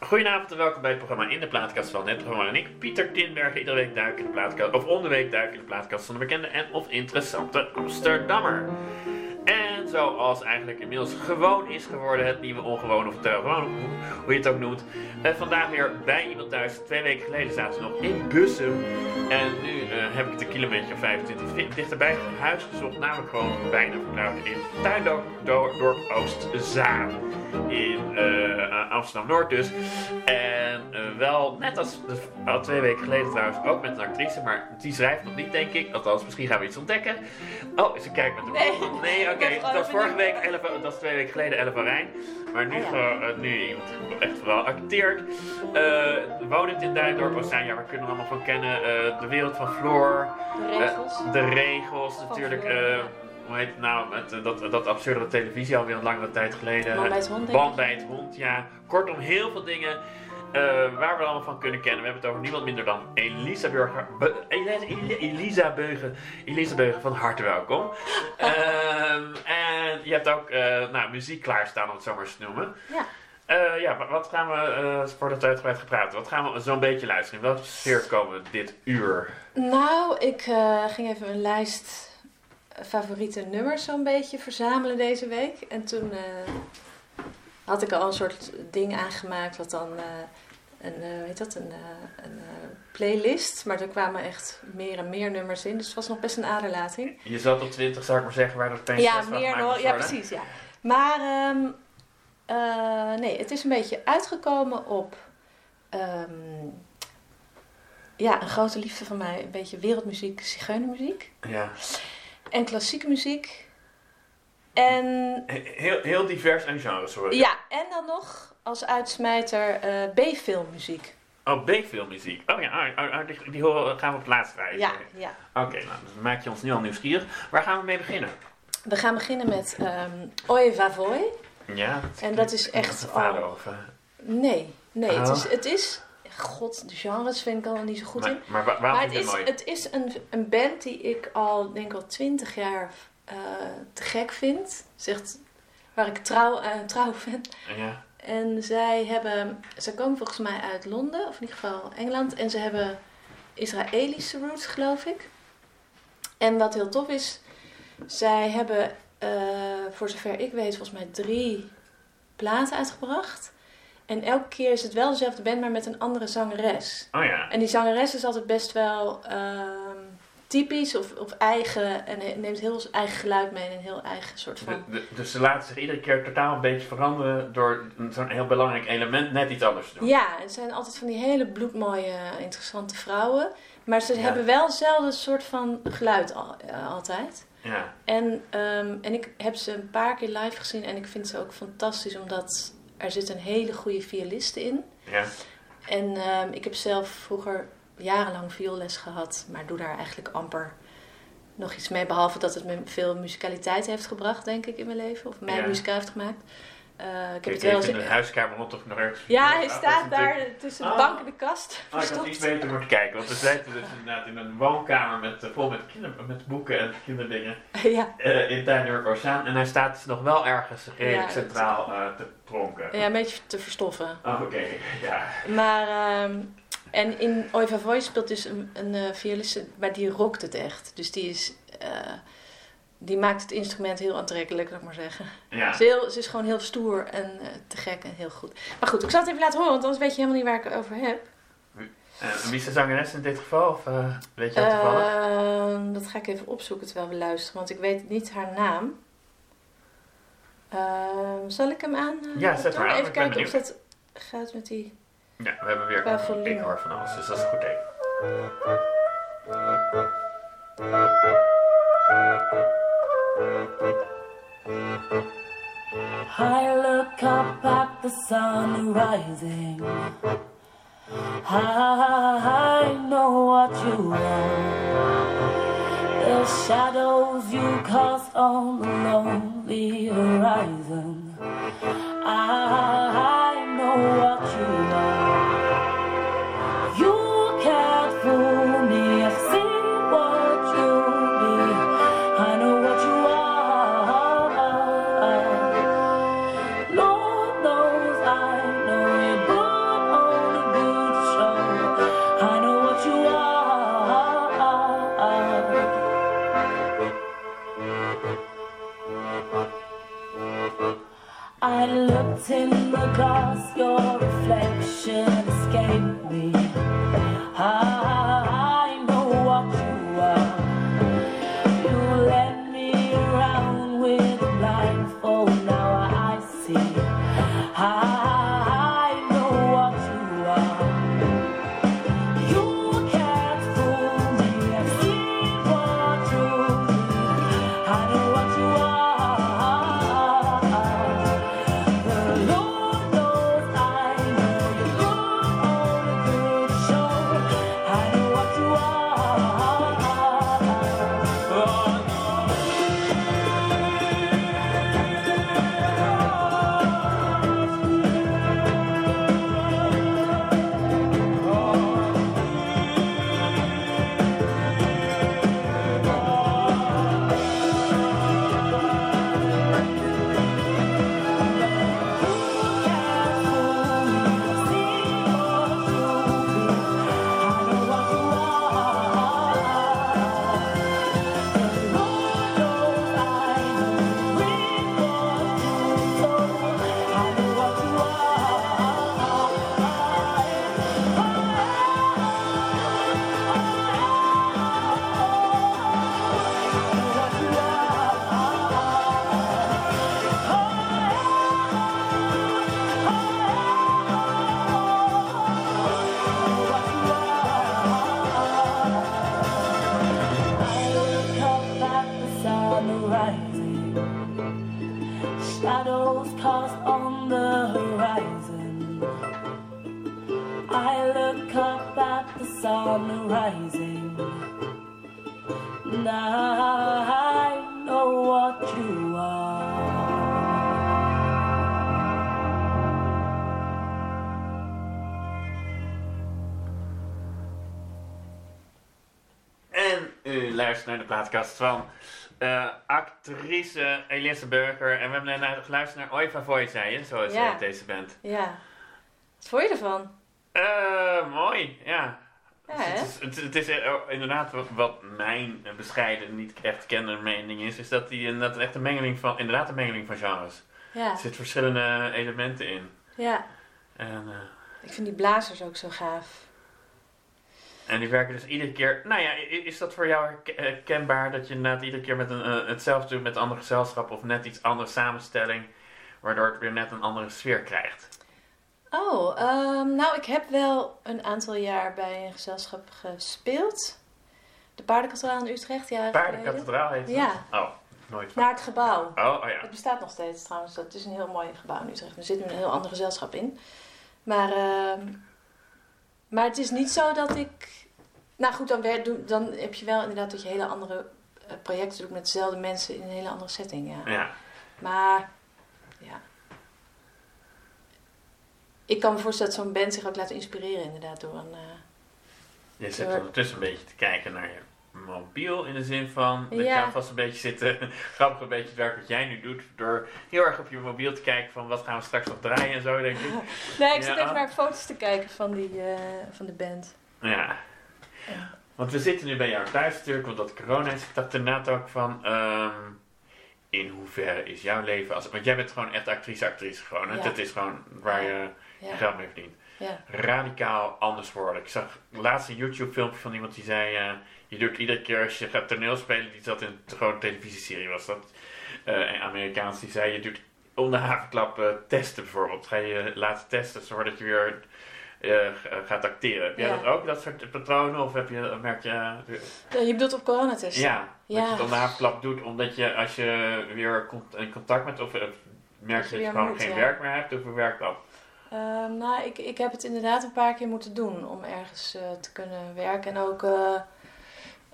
Goedenavond en welkom bij het programma In de Plaatkast van het programma. En ik, Pieter Tinbergen, iedere week duik in de plaatkast, of om de week duik in de plaatkast van de bekende en of interessante Amsterdammer. En zoals eigenlijk inmiddels gewoon is geworden, het nieuwe ongewoon of het gewoon, hoe- je het ook noemt. eh, vandaag weer bij iemand thuis. Twee weken geleden zaten ze nog in Bussum. En nu eh, heb ik het een kilometer of 25 di- dichterbij huis gezocht. Namelijk gewoon bijna vertrouwd in Tuindorp Dorp Oostzaan. In eh, Amsterdam-Noord dus. En eh, wel, net als al twee weken geleden trouwens, ook met een actrice. Maar die schrijft nog niet, denk ik. Althans, misschien gaan we iets ontdekken. Oh, ze kijkt met een Nee. Nee, oké. Dat was vorige week, Elf, dat was twee weken geleden, Elf Rijn. Maar nu, Oh ja. eh, nu iemand echt vooral acteert. Eh wonend in Duindorp, Oostzaan, ja, waar kunnen we allemaal van kennen? De wereld van Floor. De regels. de regels, natuurlijk. Hoe heet het nou? Met, dat, dat absurde televisie alweer een lange tijd geleden. Man bij het hond, Band bij het hond, ja. Kortom, heel veel dingen eh, waar we allemaal van kunnen kennen. We hebben het over niemand minder dan Elisa Burger. Be- Elisa, Beugen. Elisa Beugen, van harte welkom. Ehm, en je hebt ook eh, nou, muziek klaarstaan, om het zo maar eens te noemen. Ja. Eh, ja, wa- wat gaan we, voordat we uitgebreid gepraat wat gaan we zo'n beetje luisteren? In welke sfeer komen we dit uur? Nou, ik ging even een lijst favoriete nummers zo'n beetje verzamelen deze week. En toen had ik al een soort ding aangemaakt wat dan... een, eh, weet dat, een, eh, een eh, playlist. Maar er kwamen echt meer en meer nummers in. Dus het was nog best een aderlating. Je zat op 20, zou ik maar zeggen, waar dat opeens Ja, meer nog. Ja, precies. Ja. Maar ehm, eh, nee, het is een beetje uitgekomen op ehm, ja, een grote liefde van mij. Een beetje wereldmuziek, zigeunermuziek Ja. en klassieke muziek. En He- Heel, heel divers en genres hoor. ja, en dan nog als uitsmijter eh, B-filmmuziek. Oh, B-filmmuziek. Oh ja, ah, ah, ah, die, die horen, gaan we op het laatst rijden. Ja, ja. Oké, nou, dan maak je ons nu al nieuwsgierig. Waar gaan we mee beginnen? We gaan beginnen met ehm Oye Vavoy. Ja, En dat is echt al- of, eh, Nee, nee, het Oh. is, het is... God, de genres vind ik al niet zo goed maar, in. maar wa- waarom Maar het is, het mooi? het is een, een band die ik al, denk al twintig jaar eh, te gek vind. Zegt, waar ik trouw, eh, trouw ben. Ja. En zij hebben, zij komen volgens mij uit Londen, of in ieder geval Engeland. En ze hebben Israëlische roots, geloof ik. En wat heel tof is, zij hebben, eh, voor zover ik weet, volgens mij drie platen uitgebracht. En elke keer is het wel dezelfde band, maar met een andere zangeres. Oh ja. En die zangeres is altijd best wel ehm, typisch of, of eigen. En neemt heel zijn eigen geluid mee en een heel eigen soort van. De- de- dus ze laten zich iedere keer totaal een beetje veranderen door een- zo'n heel belangrijk element net iets anders te doen. Ja, het zijn altijd van die hele bloedmooie, interessante vrouwen. Maar ze Ja. hebben wel hetzelfde soort van geluid al- eh, altijd. Ja. En, ehm, en ik heb ze een paar keer live gezien en ik vind ze ook fantastisch omdat er zit een hele goede violiste in. ja. En ehm, ik heb zelf vroeger jarenlang vioolles gehad, maar doe daar eigenlijk amper nog iets mee. Behalve dat het me veel muzikaliteit heeft gebracht, denk ik, in mijn leven. Of mij Ja. muzikaal heeft gemaakt. Eh, ik heb het wel even in eens... de huiskamer of ik nog ergens... Ja, hij staat daar natuurlijk- tussen de Ah. bank en de kast. Oh, ik had iets beter moeten kijken, want we zitten dus inderdaad in een woonkamer met, eh, vol met, kinder, met boeken en kinderdingen ja. eh in Tuindorp Oceaan. En hij staat dus nog wel ergens redelijk Ja, centraal te pronken. ja, een beetje te verstoffen. Oh, oké, ja. Maar, ehm, en in Oiva Voice speelt dus een, een eh, violiste, maar die rockt het echt. Dus die is... eh, die maakt het instrument heel aantrekkelijk, laat ik maar zeggen. ja. Ze, is heel- ze is gewoon heel stoer en eh, te gek en heel goed. Maar goed, ik zal het even laten horen, want anders weet je helemaal niet waar ik het over heb. Eh, wie is de zangeres in dit geval? Of weet je dat toevallig? Ehm, dat ga ik even opzoeken terwijl we luisteren, want ik weet niet haar naam. Ehm, zal ik hem aan? Ja, zet maar aan, Even kijken of dat gaat met die. Ja, we hebben weer qua volume. ik hoor van alles, dus dat is een goed teken. I look up at the sun rising. I know what you are. The shadows you cast on the lonely horizon. I know what you are. Glass, your reflection escaped me. I know what you are. You led me around with a blindfold. Now I see. U luistert naar de plaatkast van eh, actrice Elise Burger. En we hebben net geluisterd naar Oi Voy, zei je, zoals Ja. heet deze band. Ja. Wat vond je ervan? Eh, mooi, ja. Ja, het, is, het, het is eh, inderdaad wat, mijn eh, bescheiden, niet echt kende mening is, is dat die inderdaad echt een mengeling van, inderdaad een mengeling van genres. Ja. Er zitten verschillende elementen in. Ja. En, eh, Ik vind die blazers ook zo gaaf. En die werken dus iedere keer. Nou ja, is dat voor jou herke- herkenbaar dat je inderdaad iedere keer met een, eh, hetzelfde doet met een ander gezelschap of net iets andere samenstelling, waardoor het weer net een andere sfeer krijgt? Oh, ehm, nou, ik heb wel een aantal jaar bij een gezelschap gespeeld. De Paardenkathedraal in Utrecht, geleden. Paardenkathedraal heet het? Ja. Oh, nooit van. Naar het gebouw. Oh, oh ja. Het bestaat nog steeds trouwens. Dat is een heel mooi gebouw in Utrecht. Er zit nu een heel ander gezelschap in. Maar, ehm, maar het is niet zo dat ik... Nou goed, dan, wer- doe- dan heb je wel inderdaad dat je hele andere eh, projecten doet met dezelfde mensen in een hele andere setting. Ja. Ja. Maar, ja. Ik kan me voorstellen dat zo'n band zich ook laat inspireren inderdaad door een... eh, Je zit Door- ondertussen een beetje te kijken naar je mobiel in de zin van dat Ja. je alvast een beetje zit, eh, grappig een beetje het werk wat jij nu doet, door heel erg op je mobiel te kijken van wat gaan we straks nog draaien en zo, denk ik. Nee, ik zit Ja. even naar foto's te kijken van, die, eh, van de band. Ja. Want we zitten nu bij jou thuis natuurlijk, want dat corona is. Ik dacht inderdaad ook van, ehm, in hoeverre is jouw leven als... Want jij bent gewoon echt actrice-actrice gewoon, hè? Ja. Dat is gewoon waar je Ja, geld mee verdient. ja. Radicaal anders worden. Ik zag laatst een YouTube filmpje van iemand die zei... eh, je doet iedere keer als je gaat toneelspelen, die zat in een gewone televisieserie was dat. eh, een Amerikaans, die zei je doet om de havenklap eh, testen bijvoorbeeld. Ga je laten testen zodat je weer gaat acteren. Heb jij dat ook, dat soort patronen? Of heb je, merk je... Eh, Je bedoelt op coronatesten? ja, dat je het de havenklap doet omdat je als je weer in contact bent of eh, merk je dat je gewoon geen werk meer hebt of hoe werkt dat? Ehm, nou, ik, ik heb het inderdaad een paar keer moeten doen om ergens eh, te kunnen werken. En ook eh,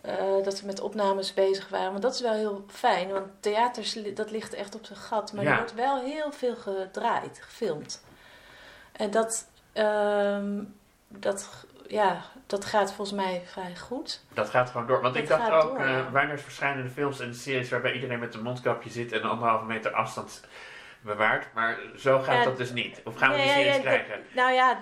eh, dat we met opnames bezig waren. Want dat is wel heel fijn, want theaters, dat ligt echt op zijn gat. Maar Ja. er wordt wel heel veel gedraaid, gefilmd. En dat, ehm, dat, ja, dat gaat volgens mij vrij goed. Dat gaat gewoon door. Want Dat ik dacht ook, door, weinig verschillende films en series waarbij iedereen met een mondkapje zit en een anderhalve meter afstand bewaard. Maar zo gaat Ja, dat dus niet. Of gaan we die series ja, krijgen? dat- Nou ja,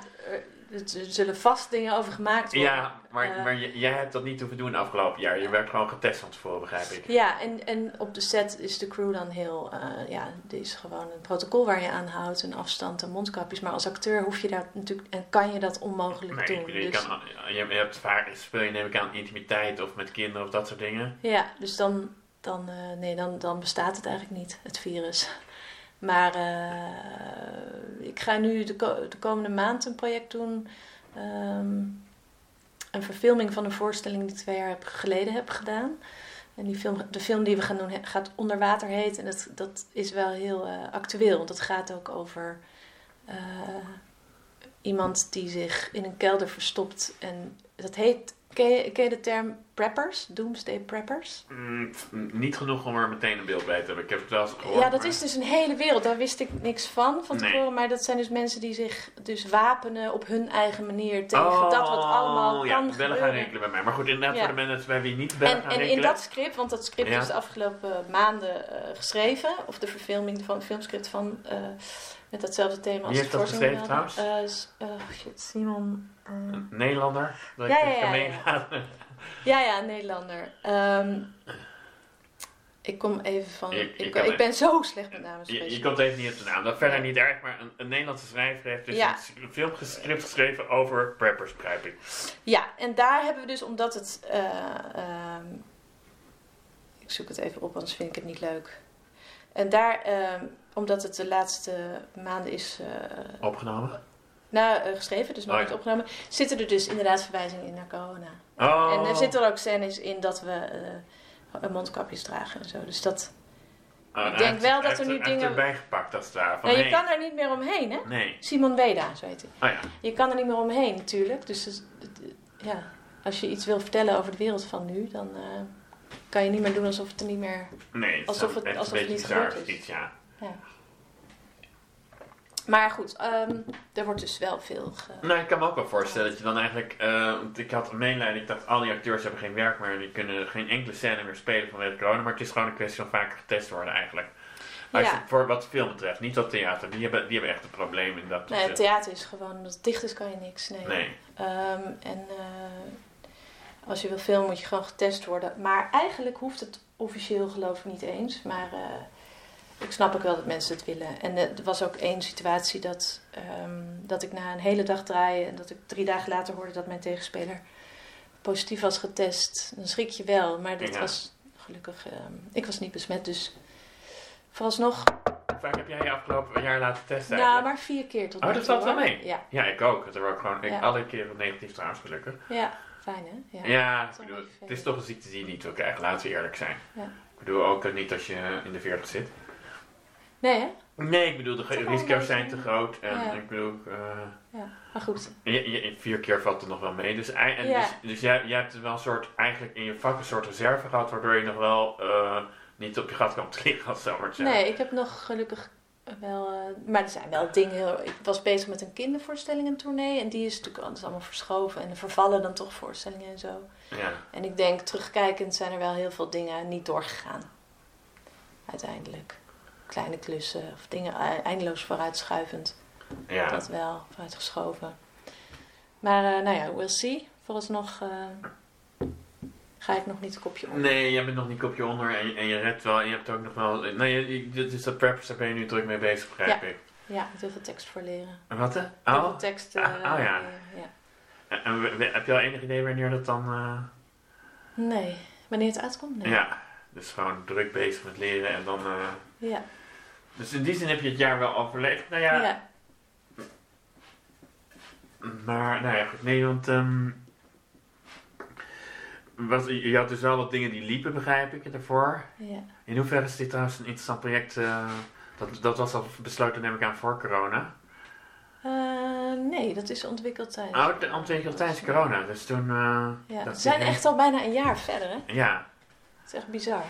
er zullen vast dingen over gemaakt worden. Ja, maar, Eh. maar jij hebt dat niet hoeven doen afgelopen jaar. Je werd gewoon getest van tevoren, begrijp ik. Ja, en, en op de set is de crew dan heel... eh, ja, er is gewoon een protocol waar je aan houdt. Een afstand en mondkapjes. Maar als acteur hoef je dat natuurlijk... En kan je dat onmogelijk Nee, doen. je, dus, kan, je, je hebt vaak, speel je neem ik aan intimiteit of met kinderen of dat soort dingen. Ja, dus dan, dan, eh, nee, dan, dan bestaat het eigenlijk niet, het virus. Maar eh, ik ga nu de, de komende maand een project doen. ehm, een verfilming van een voorstelling die ik twee jaar heb, geleden heb gedaan. En die film, de film die we gaan doen gaat Onder Water heet. En dat, dat is wel heel eh, actueel. Want het gaat ook over eh, iemand die zich in een kelder verstopt. En dat heet, ken ken je de term preppers? Doomsday preppers? Mm, niet genoeg om er meteen een beeld bij te hebben. Ik heb het wel eens gehoord. Ja, dat maar- is dus een hele wereld. Daar wist ik niks van van Nee. tevoren. Maar dat zijn dus mensen die zich dus wapenen op hun eigen manier tegen dat wat allemaal Oh, ja, kan bellen gaan gebeuren. rinkelen bij mij. Maar goed, inderdaad Ja. voor de mensen bij wie niet bellen En, gaan en in dat script, want dat script Ja. is de afgelopen maanden eh, geschreven, of de verfilming van het filmscript van eh, met datzelfde thema als Wie heeft de dat geschreven hadden. Eh, s- eh, shit, Simon. eh, Een Nederlander? Dat Ja, ik ja, ja, ja. Ja, ja, Nederlander. Ehm, ik kom even van. Je- je ik, ik ben zo slecht met namen. Je, je komt even niet op de naam. Dat verder niet erg, maar een, een Nederlandse schrijver heeft dus Ja. een filmscript geschreven over preppers, begrijp ik. Ja, en daar hebben we dus, omdat het. eh, ehm, ik zoek het even op, anders vind ik het niet leuk. En daar, ehm, omdat het de laatste maanden is eh, Opgenomen. Nou, geschreven, dus nog Oh, niet ja. opgenomen, zitten er dus inderdaad verwijzingen in naar corona. Oh. En er zitten er ook scènes in dat we eh, mondkapjes dragen en zo. Dus dat. Oh, ik denk wel dat er nu dingen- erbij gepakt, dat daar. Van, Nou, je kan er niet meer omheen, hè? Nee. Simon Weda, zo heet hij. Oh ja. Je kan er niet meer omheen, natuurlijk. Dus het- het- ja, als je iets wil vertellen over de wereld van nu, dan eh, kan je niet meer doen alsof het er niet meer. Nee, het Alsof het- het alsof het beetje niet gebeurd is. iets, ja. Maar goed, ehm, er wordt dus wel veel. Ge... Nou, ik kan me ook wel voorstellen dat je dan eigenlijk... want ik had een mainleiding, ik dacht al die acteurs hebben geen werk meer. Die kunnen geen enkele scène meer spelen vanwege corona. Maar het is gewoon een kwestie van vaker getest worden eigenlijk. Als Ja. voor wat film betreft, niet wat theater. Die hebben, die hebben echt een probleem in dat Nee, het theater is gewoon, omdat het dicht is, kan je niks. Nee. Nee. Ehm, en eh, als je wil filmen, moet je gewoon getest worden. Maar eigenlijk hoeft het officieel, geloof ik, niet eens. Maar eh, ik snap ook wel dat mensen het willen. En er was ook één situatie dat, ehm, dat ik na een hele dag draaien en dat ik drie dagen later hoorde dat mijn tegenspeler positief was getest. Dan schrik je wel, maar dat Ja. was gelukkig. ehm, ik was niet besmet, dus vooralsnog. Hoe vaak heb jij je afgelopen jaar laten testen Nou, eigenlijk? maar vier keer tot Oh, nu dat toe, valt wel mee. Ja, Ja, ik ook. Het er ook gewoon, ik, Ja. alle keren negatief trouwens, gelukkig. ja, fijn hè? Ja. Ja, Dat bedoel, het is toch een ziekte die je niet wil krijgen, laten we eerlijk zijn. Ja. Ik bedoel ook niet als je in de 40 zit. Nee hè? Nee, ik bedoel, de risico's zijn te groot. En Ja. ik bedoel, eh, Ja, maar goed. je, je- vier keer valt het nog wel mee. Dus, en Ja. dus, dus jij, jij hebt wel een soort, eigenlijk in je vak een soort reserve gehad, waardoor je nog wel eh, niet op je gat te liggen, als zo maar zeggen. Nee, ik heb nog gelukkig wel... eh, maar er zijn wel dingen... heel- Ik was bezig met een kindervoorstellingentournee. En die is natuurlijk altijd allemaal verschoven. En er vervallen dan toch voorstellingen en zo. Ja. En ik denk, terugkijkend zijn er wel heel veel dingen niet doorgegaan. Uiteindelijk. Kleine klussen of dingen e- eindeloos vooruitschuivend. Ja. Dat wel, vooruitgeschoven. Maar eh, nou ja, we'll see. Vooralsnog eh, ga ik nog niet een kopje om. Nee, jij bent nog niet kopje onder en, je- en je redt wel. En je hebt ook nog wel... Nee, dit is dat preppers, daar ben je nu druk mee bezig, begrijp ik. Ja, met heel veel tekst voor leren. En wat? Heel Oh? veel tekst. eh, Ah, oh ja. ja. En, heb je al enig idee wanneer dat dan... eh, Nee. Wanneer het uitkomt? Nee. Ja, dus gewoon druk bezig met leren en dan... eh, Ja. Dus in die zin heb je het jaar wel overleefd. Nou ja, Ja. maar nou ja, goed. Nee, want... ehm, je had dus wel wat dingen die liepen, begrijp ik, ervoor. ja. In hoeverre is dit trouwens een interessant project? eh, dat, dat was al besloten, neem ik aan, voor corona. Eh, nee, dat is ontwikkeld tijdens. Oh, ontwikkeld tijdens corona. Dus toen... eh, Ja, we zijn echt al bijna een jaar verder, hè? Ja, Het is echt bizar.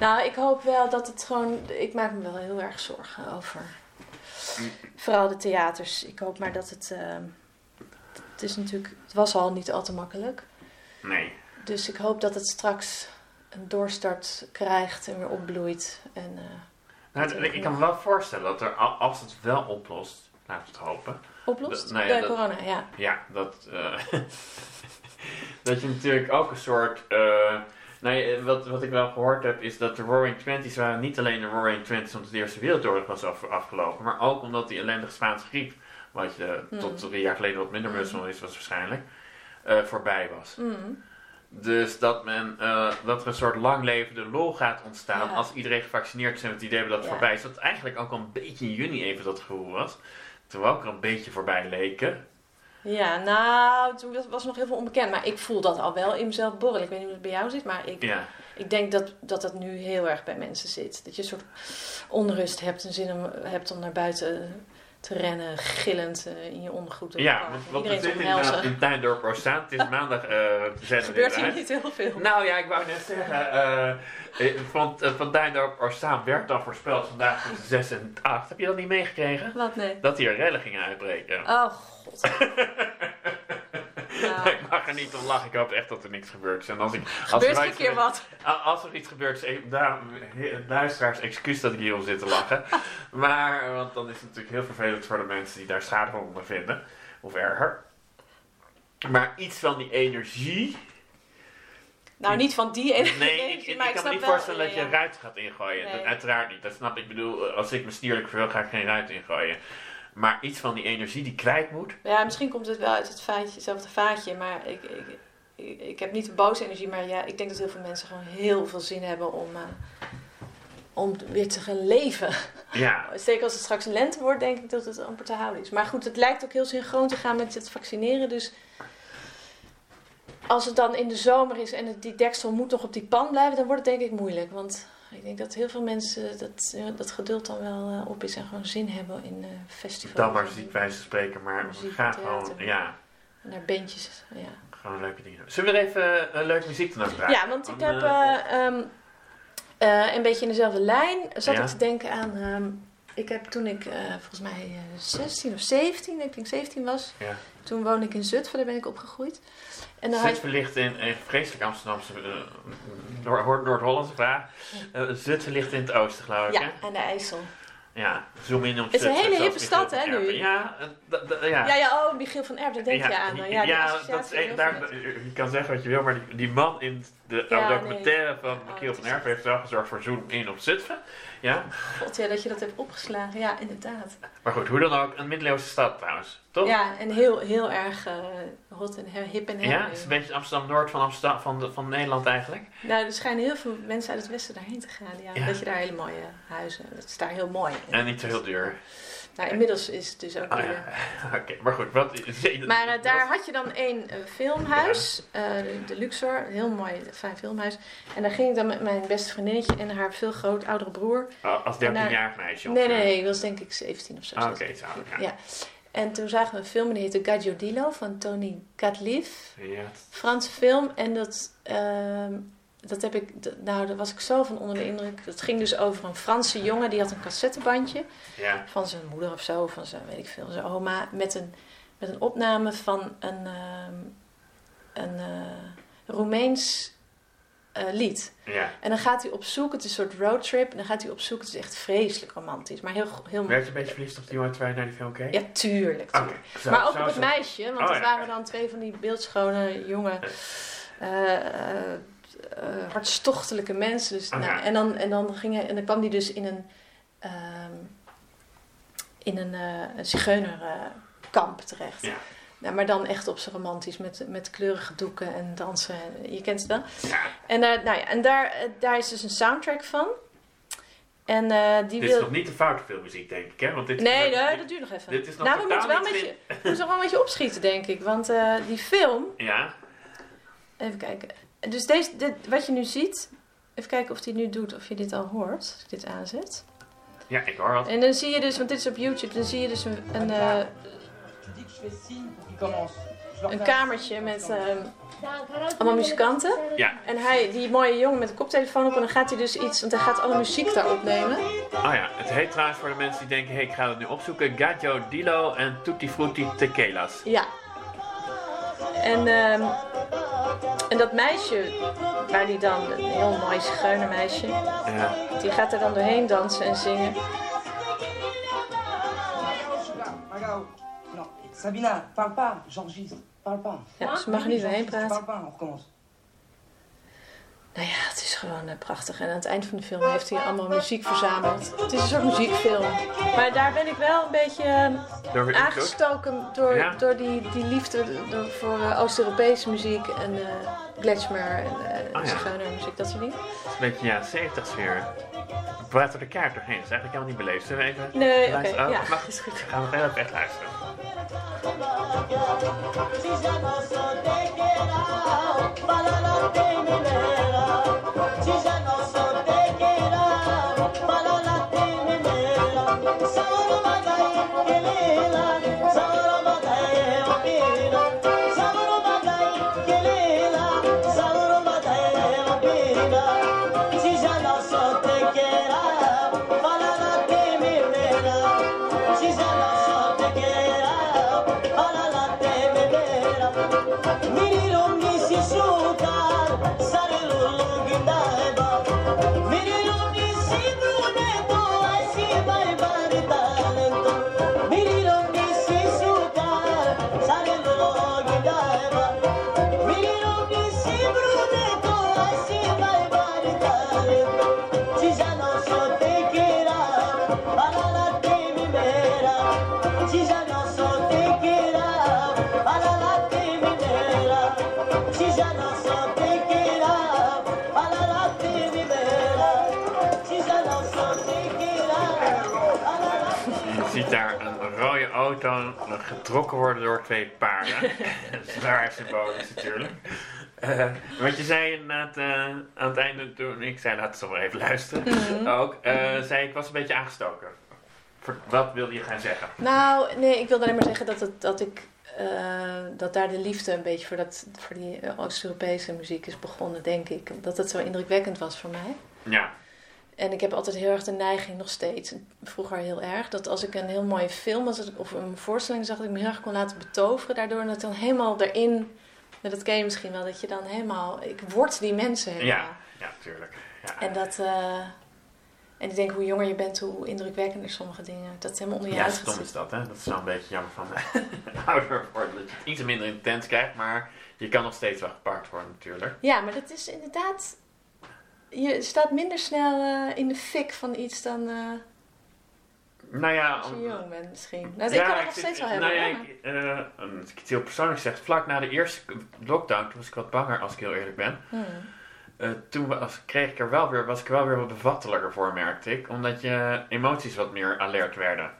Nou, ik hoop wel dat het gewoon... Ik maak me wel heel erg zorgen over... Vooral de theaters. Ik hoop maar dat het... eh, het is natuurlijk... Het was al niet al te makkelijk. nee. Dus ik hoop dat het straks een doorstart krijgt en weer opbloeit. En, eh, Nou, ik, ik kan me wel voorstellen dat er, al- als het wel oplost, laten we het hopen. Oplost? Dat- nou ja, de dat- corona, ja. Ja, dat, eh, dat je natuurlijk ook een soort. eh, nou ja, wat, wat ik wel gehoord heb, is dat de Roaring Twenties waren niet alleen de Roaring Twenties omdat de Eerste Wereldoorlog was af, afgelopen, maar ook omdat die ellendige Spaanse griep, wat je Hmm. tot drie jaar geleden wat minder bewust van is, was waarschijnlijk, eh, voorbij was. Mm. Dus dat, men, eh, dat er een soort langlevende lol gaat ontstaan Ja. als iedereen gevaccineerd is en het idee hebben dat het Ja. voorbij is. Dat eigenlijk ook al een beetje in juni even dat gevoel was. We ook er een beetje voorbij leken. Ja, nou, toen was, was nog heel veel onbekend. Maar ik voel dat al wel in mezelf borrelen. Ik weet niet hoe het bij jou zit, maar ik, Ja, ik denk dat, dat dat nu heel erg bij mensen zit. Dat je een soort onrust hebt en zin om, hebt om naar buiten te rennen, gillend eh, in je ondergoed. het ja park. want, want te zitten inderdaad in Tuindorp Oostzaan. Het is maandag zenden gebeurt hier niet heel veel. Nou ja, ik wou net zeggen, eh, van, eh, van Tuindorp Oostzaan werd dan voorspeld vandaag tussen 6 en 8. Heb je dat niet meegekregen? Wat nee? Dat hier rellen gingen uitbreken. Oh god. Ik mag er niet om lachen. Ik hoop echt dat er niks gebeurt. En als ik, als gebeurt er een iets keer wat? Als er iets gebeurt, daar, luisteraars, excuus dat ik hierom zit te lachen. Maar, want dan is het natuurlijk heel vervelend voor de mensen die daar schade van ondervinden. Of erger. Maar iets van die energie. Nou, niet van die ene. Nee, ik, ik, maar kan me niet wel- voorstellen dat je ja. ruit gaat ingooien. Nee. Dat, uiteraard niet. Dat snap ik. Ik bedoel, als ik me stierlijk wil, ga ik geen ruit ingooien. Maar iets van die energie die kwijt moet. Ja, misschien komt het wel uit het vaatje, hetzelfde vaatje, maar ik, ik, ik, ik heb niet de boze energie, maar ja, ik denk dat heel veel mensen gewoon heel veel zin hebben om, eh, om weer te gaan leven. Ja, Zeker als het straks lente wordt, denk ik dat het amper te houden is. Maar goed, het lijkt ook heel synchroon te gaan met het vaccineren, dus als het dan in de zomer is en het, die deksel moet nog op die pan blijven, dan wordt het denk ik moeilijk. Want ik denk dat heel veel mensen dat, eh, dat geduld dan wel eh, op is en gewoon zin hebben in eh festivals. dan maar ziek wijze te spreken. Maar we Muziek, gaan gewoon, ja, En naar bandjes, ja. gewoon leuke dingen doen. Zullen we er even een leuke muziek dan draaien? Ja, want ik heb eh, eh, ehm, eh, een beetje in dezelfde lijn. Zat Ja. ik te denken aan. ehm, ik heb toen ik eh, volgens mij eh, 16 of 17, ik denk 17 was. Ja. Toen woonde ik in Zutphen, daar ben ik opgegroeid. En dan ligt in een vreselijk Amsterdamse, eh, Noord- Noord- Noord-Hollandse vraag. Eh, Zutphen ligt in het oosten, geloof ik, ja, hè? aan de IJssel. Ja, zoom in op Het is een hele hippe stad, hè, nu? Ja, eh, ja. Ja, ja, oh, Michiel van Erp, daar denk je aan. Ja, dat is daar, je kan zeggen wat je wil, maar die, die man in de Ja, oude nee. documentaire van Oh, Michiel van Erpen heeft wel gezorgd voor zoom in op Zutphen. Ja, God, ja, dat je dat hebt opgeslagen. Ja, inderdaad. maar goed, hoe dan ook, een middeleeuwse stad trouwens, toch? Ja, en heel, heel erg eh, hot en hip en Ja, hip. het is een beetje Amsterdam-Noord van, Amsterdam, van, de- van Nederland eigenlijk. Nou, er schijnen heel veel mensen uit het westen daarheen te gaan. Ja, Ja. Dat je daar hele mooie huizen. Het is daar heel mooi. En niet zo heel duur. Nou, inmiddels is het dus ook Oh, weer. ja. Oké, maar goed, wat... Maar eh, daar had je dan één eh, filmhuis, eh, de, de Luxor, een heel mooi, fijn filmhuis. En daar ging ik dan met mijn beste vriendinnetje en haar veel groot oudere broer. Oh, Als 13-jarig meisje? Nee, nee, nee, ik was denk ik 17 of zo. Ah, Oké, zo. Ja. Ja. En toen zagen we een film die heette Gagliardino van Tony Gatliff. Ja. Franse film. En dat, ehm, dat heb ik, dat- nou daar was ik zo van onder de indruk. Dat ging dus over een Franse jongen die had een cassettebandje ja. van zijn moeder of zo, van zijn, weet ik veel, zijn oma, met een, met een opname van een, ehm, een eh, Roemeens eh, lied. ja. En dan gaat hij op zoek, het is een soort roadtrip, en dan gaat hij op zoek, het is echt vreselijk romantisch, maar heel, heel Werd je een beetje verliefd op die jongen terwijl je naar die film keek? Ja, tuurlijk. Zo- maar ook zo op het meisje, want Oh, het ja. waren dan twee van die beeldschone, jonge, eh, eh, eh, hartstochtelijke mensen. Dus, Oh, nou, en, dan, en, dan ging hij, en dan kwam hij dus in een, ehm, in een, eh een zigeunerkamp terecht. Ja. Nou, maar dan echt op zijn romantisch, met, met kleurige doeken en dansen. Je kent het wel. Ja, En, daar nou ja, en daar, eh, daar is dus een soundtrack van. En eh, die dit wil... is nog niet de foute filmmuziek, denk ik, hè? Want dit Nee, nee, dat duurt nog even. Dit is nog nou, we moeten wel met je, we moeten wel een beetje opschieten, denk ik. Want eh, die film, Ja, even kijken. Dus deze, dit, wat je nu ziet, even kijken of die nu doet, of je dit al hoort, als ik dit aanzet. ja, ik hoor wat. En dan zie je dus, want dit is op YouTube, dan zie je dus een, een, leur een kamertje met ehm, allemaal muzikanten. Ja. En hij, die mooie jongen met een koptelefoon op, en dan gaat hij dus iets, want hij gaat alle muziek daar opnemen. Oh ja, het heet trouwens voor de mensen die denken, hé, ik ga het nu opzoeken. Gaggio Dilo en Tutti Frutti Tequila's. Ja. En, ehm, en dat meisje, waar die dan, een heel mooi zigeunermeisje, Ja. die gaat er dan doorheen dansen en zingen. Sabina, parle pas, j'enregistre. Parle pas. Ja, ze mag er niet doorheen praten. Parle pas, on recommence. Nou ja, het is gewoon eh, prachtig. En aan het eind van de film heeft hij allemaal muziek verzameld. Het is een soort muziekfilm. Maar daar ben ik wel een beetje eh, Door weer aangestoken door, Ja. door die, die liefde door, voor eh, Oost-Europese muziek en uh, en uh, Oh ja. zigeunermuziek, dat soort dingen. Een beetje ja, 70 sfeer. We praten er keihard doorheen. Dat is eigenlijk helemaal niet beleefd. Zullen we even Nee, oké? Oh, ja, mag- is goed. Gaan we heel even echt luisteren. Je auto getrokken worden door twee paarden. Zwaar symbolisch natuurlijk. Eh, wat je zei inderdaad eh, aan het einde toen ik zei laten we toch maar even luisteren. Ook eh, zei ik was een beetje aangestoken. Wat wilde je gaan zeggen? Nou, nee, ik wilde alleen maar zeggen dat, het, dat ik... dat daar de liefde een beetje voor, dat, voor die Oost-Europese muziek is begonnen, denk ik. Dat het zo indrukwekkend was voor mij. Ja, En ik heb altijd heel erg de neiging, nog steeds, vroeger heel erg, dat als ik een heel mooie film of een voorstelling zag, dat ik me heel erg kon laten betoveren. Daardoor dat dan helemaal erin, nou, dat ken je misschien wel, dat je dan helemaal, ik word die mensen helemaal. ja, ja, tuurlijk. Ja. En dat, eh, en ik denk hoe jonger je bent, hoe indrukwekkender sommige dingen, dat het helemaal onder je Ja, uit gaat stom is dat, hè? Dat is wel een beetje jammer van ouder worden. Dat je het iets minder intens krijgt, maar je kan nog steeds wel gepakt worden natuurlijk. Ja, maar dat is inderdaad, je staat minder snel eh, in de fik van iets dan eh, Nou ja, als je jong bent misschien. Nou, ik kan het nog steeds wel hebben. Nou ja, ik, als ik het heel persoonlijk zeg, vlak na de eerste lockdown, toen was ik wat banger als ik heel eerlijk ben. Hmm. Toen was, kreeg ik er wel weer, was ik er wel weer wat bevattelijker voor, merkte ik. Omdat je emoties wat meer alert werden.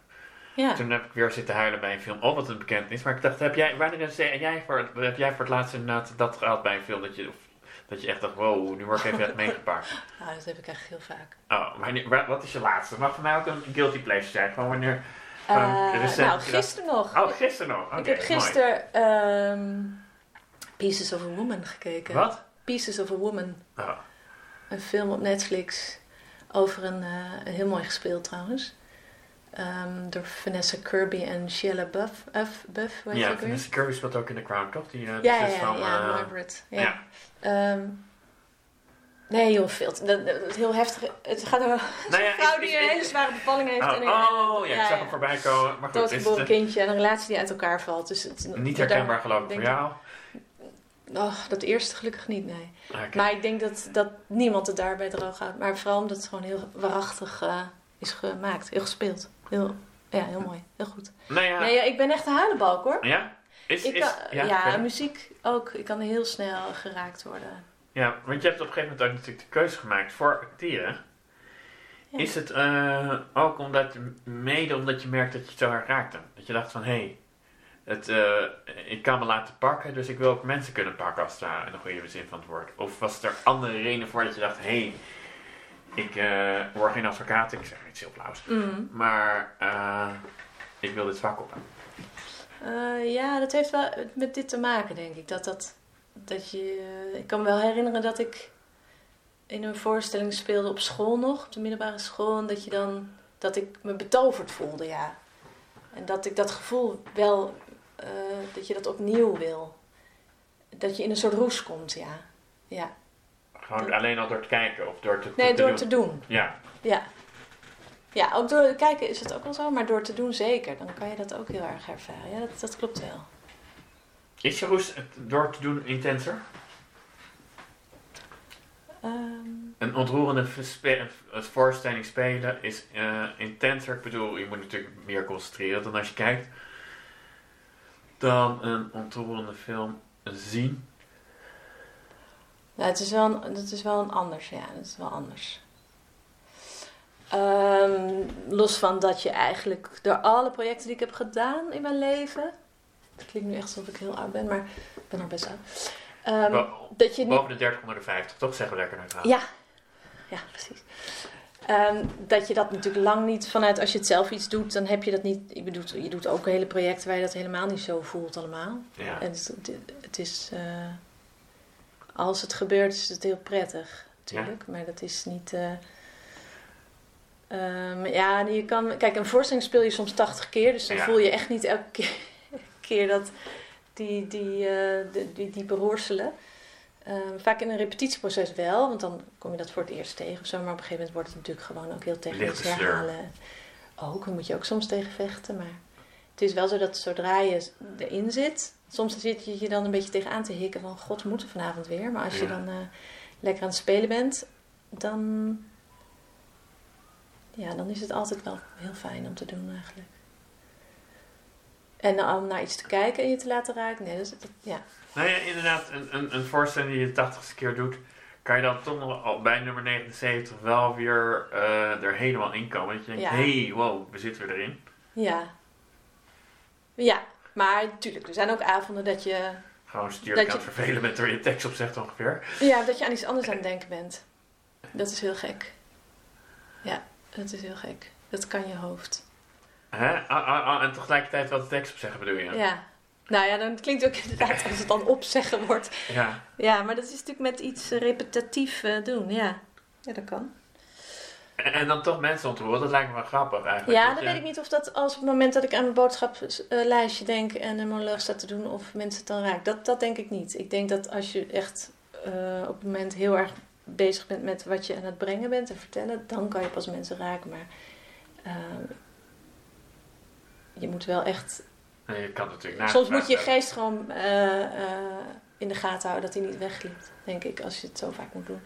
Ja. Toen heb ik weer zitten huilen bij een film, oh wat een bekend is. Maar ik dacht, heb jij, wanneer jij voor, het- heb jij voor het laatst inderdaad dat gehad bij een film? Dat je, of, dat je echt dacht, wow, nu word ik even echt meegepakt. Nou, dat heb ik echt heel vaak. Oh, wanneer, wa- wat is je laatste? Mag voor mij ook een guilty pleasure zijn? Gewoon wanneer... Eh, nou, gisteren nog. Oh, gisteren nog. Ik heb gisteren ehm, Pieces of a Woman gekeken. Wat? Pieces of a Woman. Oh. Een film op Netflix over een, eh, een heel mooi gespeeld trouwens. Ehm, door Vanessa Kirby en Sheila Buff. Buff, Ja? Vanessa Kirby speelt ook in The Crown, toch? Die, eh, Ja, ja, ja, van, ja, eh, Margaret. Ja. ja. Ehm, nee, joh, veel. Dat, dat, heel heftig. Het gaat over Nou ja, een vrouw die een hele zware bevalling heeft. Oh, en, oh, ja, ik zag hem voorbij komen. Maar goed, is het kindje en een relatie die uit elkaar valt. Dus het, niet daar- herkenbaar geloof ik voor jou? Oh, dat eerste gelukkig niet, nee. Oké. Maar ik denk dat, dat niemand het daarbij droog houdt. Maar vooral omdat het gewoon heel waarachtig eh, is gemaakt. Heel gespeeld. Heel, ja, heel mooi. Heel goed. Nou ja, Nee, ja, ik ben echt een huilenbalk hoor. ja? Is, Ik is, kan, ja, ja, muziek ook. Ik kan heel snel geraakt worden. ja, want je hebt op een gegeven moment ook natuurlijk de keuze gemaakt voor acteren. Ja. Is het eh, ook omdat, mede omdat je merkt dat je het zo hard raakte? Dat je dacht van, hé, hey, het, eh, ik kan me laten pakken, dus ik wil ook mensen kunnen pakken als ware, in de goede zin van het woord. Of was er andere redenen voor dat je dacht, hé, hey, ik eh, word geen advocaat, ik zeg iets heel flauws. Mm. Maar eh, ik wil dit vak op. Eh, ja, dat heeft wel met dit te maken, denk ik. Dat dat, dat je, ik kan me wel herinneren dat ik in een voorstelling speelde op school nog, op de middelbare school. En dat, je dan, dat ik me betoverd voelde, ja. En dat ik dat gevoel wel, dat je dat opnieuw wil. dat je in een soort roes komt, ja. Ja. Gewoon alleen al door te kijken of door te, Nee, te door doen. te doen. Ja, Ja. Ja, ook door te kijken is het ook wel zo, maar door te doen zeker. Dan kan je dat ook heel erg ervaren. Ja, dat, dat klopt wel. is je roes het door te doen intenser? Ehm, Een ontroerende voorstelling spelen is eh, intenser. Ik bedoel, je moet natuurlijk meer concentreren dan als je kijkt. Dan een ontroerende film zien. Nou, het is wel een, het is wel een anders, ja. Het is wel anders. Ehm, los van dat je eigenlijk door alle projecten die ik heb gedaan in mijn leven... Het klinkt nu echt alsof ik heel oud ben, maar ik ben nog best oud. Bo- dat je niet boven de 30 onder de 50, toch? Zeggen we lekker neutraal. Ja, ja precies. Ehm, dat je dat natuurlijk lang niet vanuit, als je het zelf iets doet, dan heb je dat niet. Ik bedoel, je doet ook hele projecten waar je dat helemaal niet zo voelt, allemaal. Ja. En het, het is, eh, als het gebeurt, is het heel prettig, natuurlijk. Maar dat is niet. ehm, ja, je kan. Kijk, een voorstelling speel je soms 80 keer, dus dan Ja. voel je echt niet elke keer, keer dat die, die, eh, die, die, die beroerselen. Ehm, vaak in een repetitieproces wel, want dan kom je dat voor het eerst tegen of zo. Maar op een gegeven moment wordt het natuurlijk gewoon ook heel technisch herhalen. Ook, daar moet je ook soms tegen vechten. Maar het is wel zo dat zodra je erin zit, soms zit je je dan een beetje tegenaan te hikken van god, we moeten vanavond weer. Maar als je dan eh, lekker aan het spelen bent, dan, ja, dan is het altijd wel heel fijn om te doen eigenlijk. En dan om naar iets te kijken en je te laten raken, nee, dat, is- dat, ja. Nou ja, inderdaad, een, een, een voorstelling die je de 80ste keer doet, kan je dan toch nog al bij nummer 79 wel weer eh, er helemaal in komen. Dat je denkt, Ja. hey, wow, we zitten weer erin. Ja. Ja, maar natuurlijk, er zijn ook avonden dat je, Gewoon Dat aan het vervelen met er je tekst op zegt ongeveer. ja, dat je aan iets anders aan het denken bent. Dat is heel gek. Ja, dat is heel gek. Dat kan je hoofd. Hè? Ah, ah, ah, en tegelijkertijd wel de tekst op zeggen bedoel je? Ja. Nou ja, dan klinkt het ook inderdaad als het dan opzeggen wordt. Ja. Ja, maar dat is natuurlijk met iets repetitief eh, doen, ja. Ja, dat kan. En, dan toch mensen ontroeren, dat lijkt me wel grappig eigenlijk. Ja, Dat dan je- weet ik niet of dat als op het moment dat ik aan mijn boodschaplijstje denk en een monoloog sta te doen, of mensen het dan raakt. Dat, dat denk ik niet. Ik denk dat als je echt eh, op het moment heel erg bezig bent met wat je aan het brengen bent en vertellen, dan kan je pas mensen raken. Maar eh, je moet wel echt. Nee, je kan natuurlijk soms moet je geest gewoon eh, in de gaten houden dat hij niet wegglipt, denk ik, als je het zo vaak moet doen.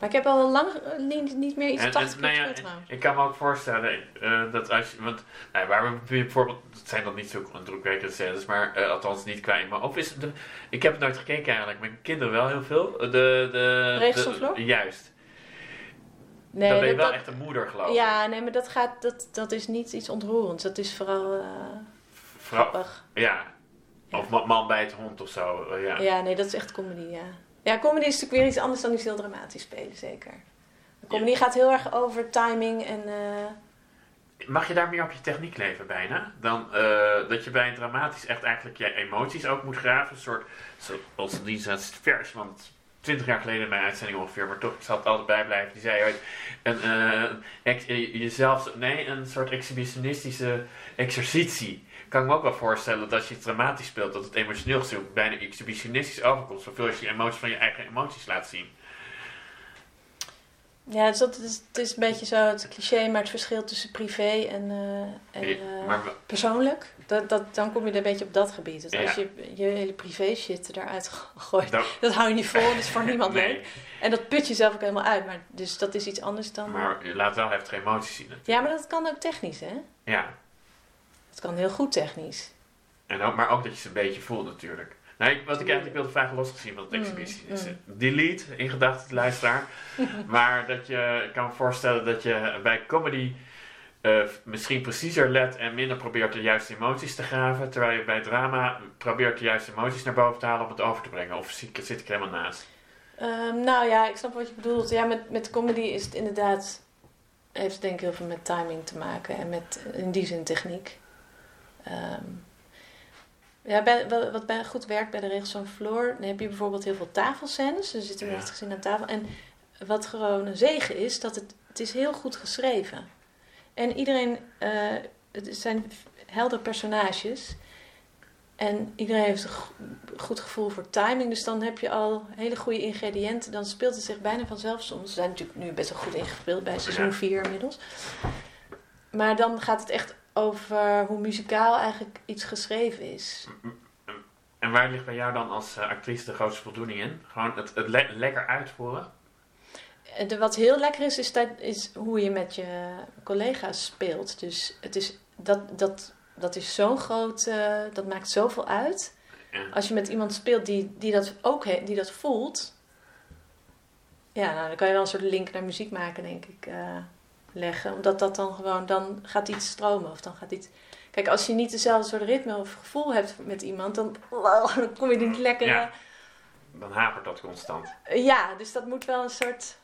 Maar ik heb al lang eh, niet, niet meer iets En- 80 en, keer nou ja, gespeeld trouwens. Ik kan me ook voorstellen eh, dat als je, want nou, waar we bijvoorbeeld, het zijn dan niet zo drukwekkende scènes, maar eh, althans niet qua maar Of is de- ik heb het nooit gekeken eigenlijk, mijn kinderen wel heel veel. De, de? Juist. Nee, dan ben je dat- wel dat- echt een moeder geloof ik. Ja, nee, maar dat, gaat, dat, dat is niet iets ontroerends. Dat is vooral Vrouw- grappig. ja. Of ma- man bij het hond of zo. ja. Ja. nee, dat is echt comedy, ja. Ja, comedy is natuurlijk weer iets anders dan iets heel dramatisch spelen, zeker. Comedy gaat heel erg over timing en... eh, Mag je daar meer op je techniek leven bijna? Dan eh, dat je bij een dramatisch echt eigenlijk je emoties ook moet graven. Een soort, zoals Lisa Vers, want 20 jaar geleden in mijn uitzending ongeveer, maar toch, ik zal het altijd bijblijven. Die zei ooit, een, ex- eh, jezelf, nee, een soort exhibitionistische exercitie. Kan ik me ook wel voorstellen dat als je het dramatisch speelt, dat het emotioneel gezien bijna exhibitionistisch overkomt. Zoveel als je emoties van je eigen emoties laat zien. ja, dus dat is, het is een beetje zo het cliché, maar het verschil tussen privé en, eh, en eh, maar persoonlijk. Dat, dat, dan kom je er een beetje op dat gebied. Dus als je je hele privé shit eruit gooit, dat hou je niet vol, dat is voor niemand nee, leuk. En dat put je zelf ook helemaal uit. Maar, dus dat is iets anders dan... maar je laat wel heftige emoties zien. natuurlijk. Ja, maar dat kan ook technisch, hè? Ja. Dat kan heel goed technisch. En ook, maar ook dat je ze een beetje voelt natuurlijk. Nou, ik- wat ik eigenlijk wilde vragen losgezien van het Mm, exhibitie is... mm. eh, Delete, in gedachten de luisteraar. maar dat je, ik kan me voorstellen dat je bij comedy eh, misschien preciezer let en minder probeert de juiste emoties te graven. Terwijl je bij drama probeert de juiste emoties naar boven te halen om het over te brengen. Of zit, ik- zit ik helemaal naast? Ehm, nou ja, ik snap wat je bedoelt. Ja, met, met comedy is het inderdaad... Heeft het denk ik heel veel met timing te maken. En met, in die zin, techniek. Ehm, ja, bij, wat bij, goed werkt bij de regels van Floor... Dan heb je bijvoorbeeld heel veel tafelscènes. Er zitten Ja. met het gezin aan tafel. En wat gewoon een zegen is... dat het, het is heel goed geschreven. En iedereen... eh, het zijn helder personages... En iedereen heeft een go- goed gevoel voor timing. Dus dan heb je al hele goede ingrediënten. Dan speelt het zich bijna vanzelf soms. We zijn natuurlijk nu best wel goed ingespeeld bij seizoen Ja. 4 inmiddels. Maar dan gaat het echt over hoe muzikaal eigenlijk iets geschreven is. En waar ligt bij jou dan als eh, actrice de grootste voldoening in? Gewoon het, het le- lekker uitvoeren? En de, wat heel lekker is, is, dat, is hoe je met je collega's speelt. Dus het is, dat, dat, dat is zo'n groot, eh, dat maakt zoveel uit. Ja. Als je met iemand speelt die, die dat ook he- die dat voelt, ja, nou, dan kan je wel een soort link naar muziek maken, denk ik, eh, leggen. Omdat dat dan gewoon, dan gaat iets stromen of dan gaat iets... Kijk, als je niet dezelfde soort ritme of gevoel hebt met iemand, dan, dan kom je niet lekker... Ja. Dan hapert dat constant. Ja, dus dat moet wel een soort.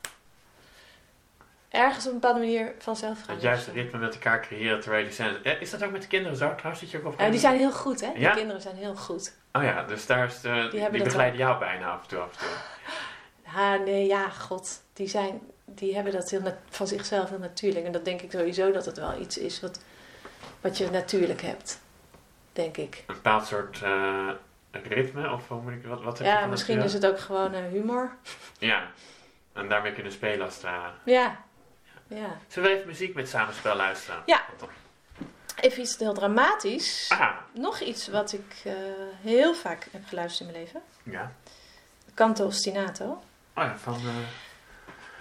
ergens op een bepaalde manier vanzelf gaan. Het juiste ritme met elkaar creëren terwijl je zijn. Eh, Is dat ook met de kinderen zo trouwens? Dat je ook Ja, die zijn heel goed, hè? Die Ja? kinderen zijn heel goed. Oh ja, dus daar is de, die, begeleiden jou bijna af en toe. Af en toe. Ha, nee, ja, god. Die, zijn, die hebben dat heel van zichzelf heel natuurlijk. En dat denk ik sowieso dat het wel iets is wat, wat je natuurlijk hebt. Denk ik. Een bepaald soort eh, ritme of hoe moet ik, wat, wat heb je Ja, misschien is het ook gewoon eh, humor. Ja, en daarmee kunnen spelen als het ware. Ja. Ja. Zullen we even muziek met samenspel luisteren? Ja. Even iets heel dramatisch. Ah, Nog iets wat ik eh, heel vaak heb geluisterd in mijn leven. ja. Canto ostinato. Oh ja, van...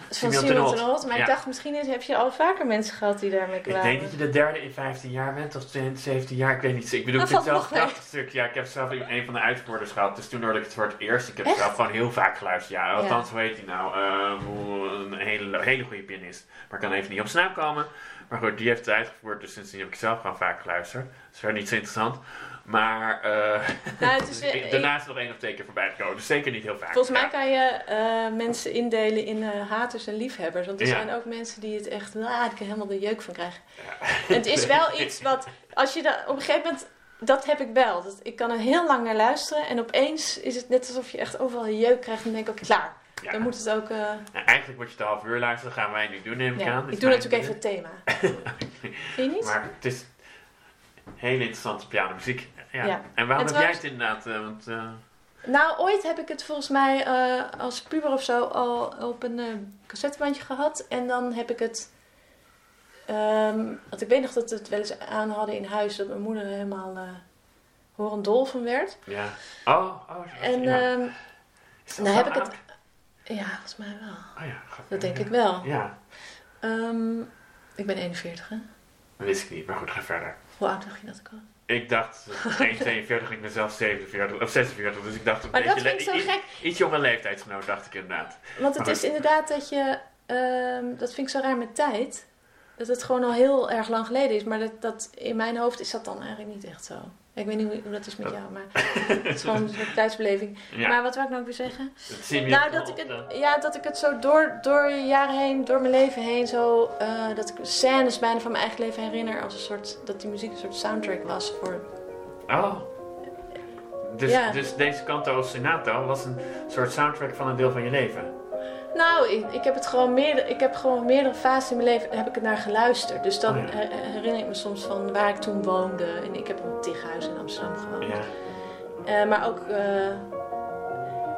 is van. Maar Ja. ik dacht, misschien is- heb je al vaker mensen gehad die daarmee ik kwamen. denk dat je de derde in 15 jaar bent, of 17 jaar, ik weet niet. Ik bedoel, ik Dat het valt zelf een stuk. Ja, ik heb zelf een van de uitvoerders gehad, dus toen hoorde ik het voor het eerst. Ik heb Echt? zelf gewoon heel vaak geluisterd. Ja, althans, Ja. hoe heet hij nou? Hoe- een hele, hele goede pianist. Maar ik kan even niet op naam komen. Maar goed, die heeft het uitgevoerd, dus sindsdien heb ik zelf gewoon vaak geluisterd. Dat is verder niet zo interessant. Maar Nou, het is weer- daarna is er nog één of twee keer voorbij gekomen, dus zeker niet heel vaak. Volgens mij Ja. kan je eh, mensen indelen in eh, haters en liefhebbers. Want er Ja. zijn ook mensen die het echt, ah, ik er helemaal de jeuk van krijgen. En het is wel iets wat, als je dat op een gegeven moment, dat heb ik wel. Dat, ik kan er heel lang naar luisteren en opeens is het net alsof je echt overal jeuk krijgt. En dan denk ik, oké, klaar. Ja. Dan moet het ook, Nou, eigenlijk moet je een half uur luisteren, dat gaan wij nu doen, neem ik ja. aan. Is Ik doe mijn natuurlijk even het thema. Vind je niet? Maar het is hele interessante pianomuziek. Ja. Ja. En waarom En heb jij het inderdaad? eh, want, eh, Nou, ooit heb ik het volgens mij eh, als puber of zo al op een cassettebandje gehad. En dan heb ik het. ehm, want ik weet nog dat we het wel eens aan hadden in huis. Dat mijn moeder er helemaal horendol van werd. ja. Oh, oh. En ja. ehm, nou heb ik het- ja, volgens mij wel. Oh ja. Dat denk ja. ik wel. Ja, Ehm, ik ben 41, hè? dat wist ik niet, maar goed, ga verder. Hoe oud dacht je dat ik was? Ik dacht eh, 1,42, ik ben zelf 47 of 46, dus ik dacht een Maar dat beetje vind ik zo gek. iets jonger leeftijdsgenoot, dacht ik inderdaad. Want het Maar is inderdaad dat je, ehm, dat vind ik zo raar met tijd, dat het gewoon al heel erg lang geleden is. Maar dat, dat, in mijn hoofd is dat dan eigenlijk niet echt zo. Ik weet niet hoe, hoe dat is met jou, maar het is gewoon een soort tijdsbeleving. Ja, Maar wat wou ik nou weer zeggen? Nou, dat ik het, ja, dat ik het zo door, door jaren heen, door mijn leven heen, zo, eh, dat ik scènes bijna van mijn eigen leven herinner als een soort, dat die muziek een soort soundtrack was voor... Oh. Dus, Ja. dus deze Canto Ostinato was een soort soundtrack van een deel van je leven. Nou, ik, ik heb het gewoon meerdere, ik heb gewoon meerdere fases in mijn leven heb ik het naar geluisterd. Dus dan Oh ja. her- herinner ik me soms van waar ik toen woonde. En ik heb op een tighuis in Amsterdam gewoond. Ja. Eh, maar ook, eh,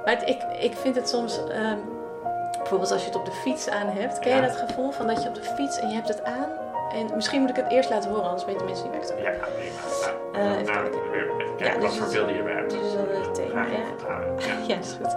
maar het- ik, ik vind het soms, ehm, bijvoorbeeld als je het op de fiets aan hebt. Ken je Ja. dat gevoel van dat je op de fiets en je hebt het aan? En misschien moet ik het eerst laten horen, anders weten mensen niet over Ja, heb. prima. Eh, Nou, even kijken. weer even kijken Ja, wat dus voor beelden je erbij hebt. dit is wel het thema, ja. Ja. Ja, is goed.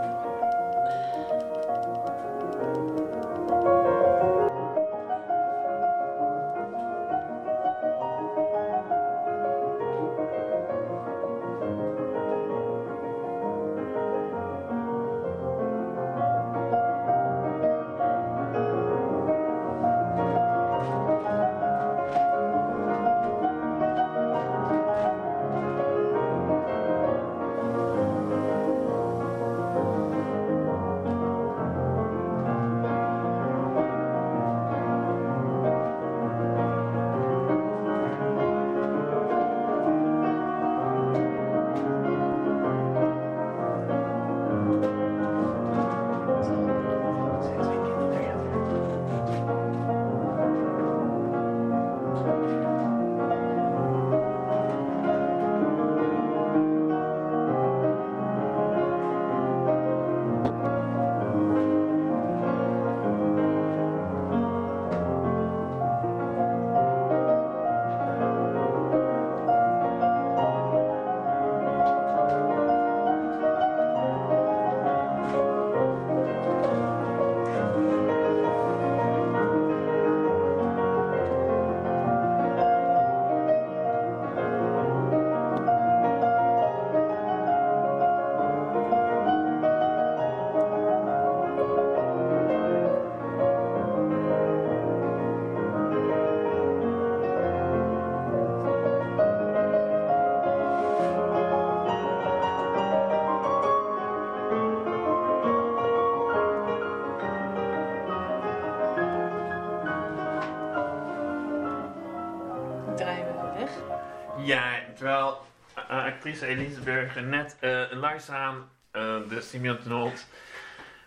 Elise Burger net eh, langzaam eh, de Simeon Nolt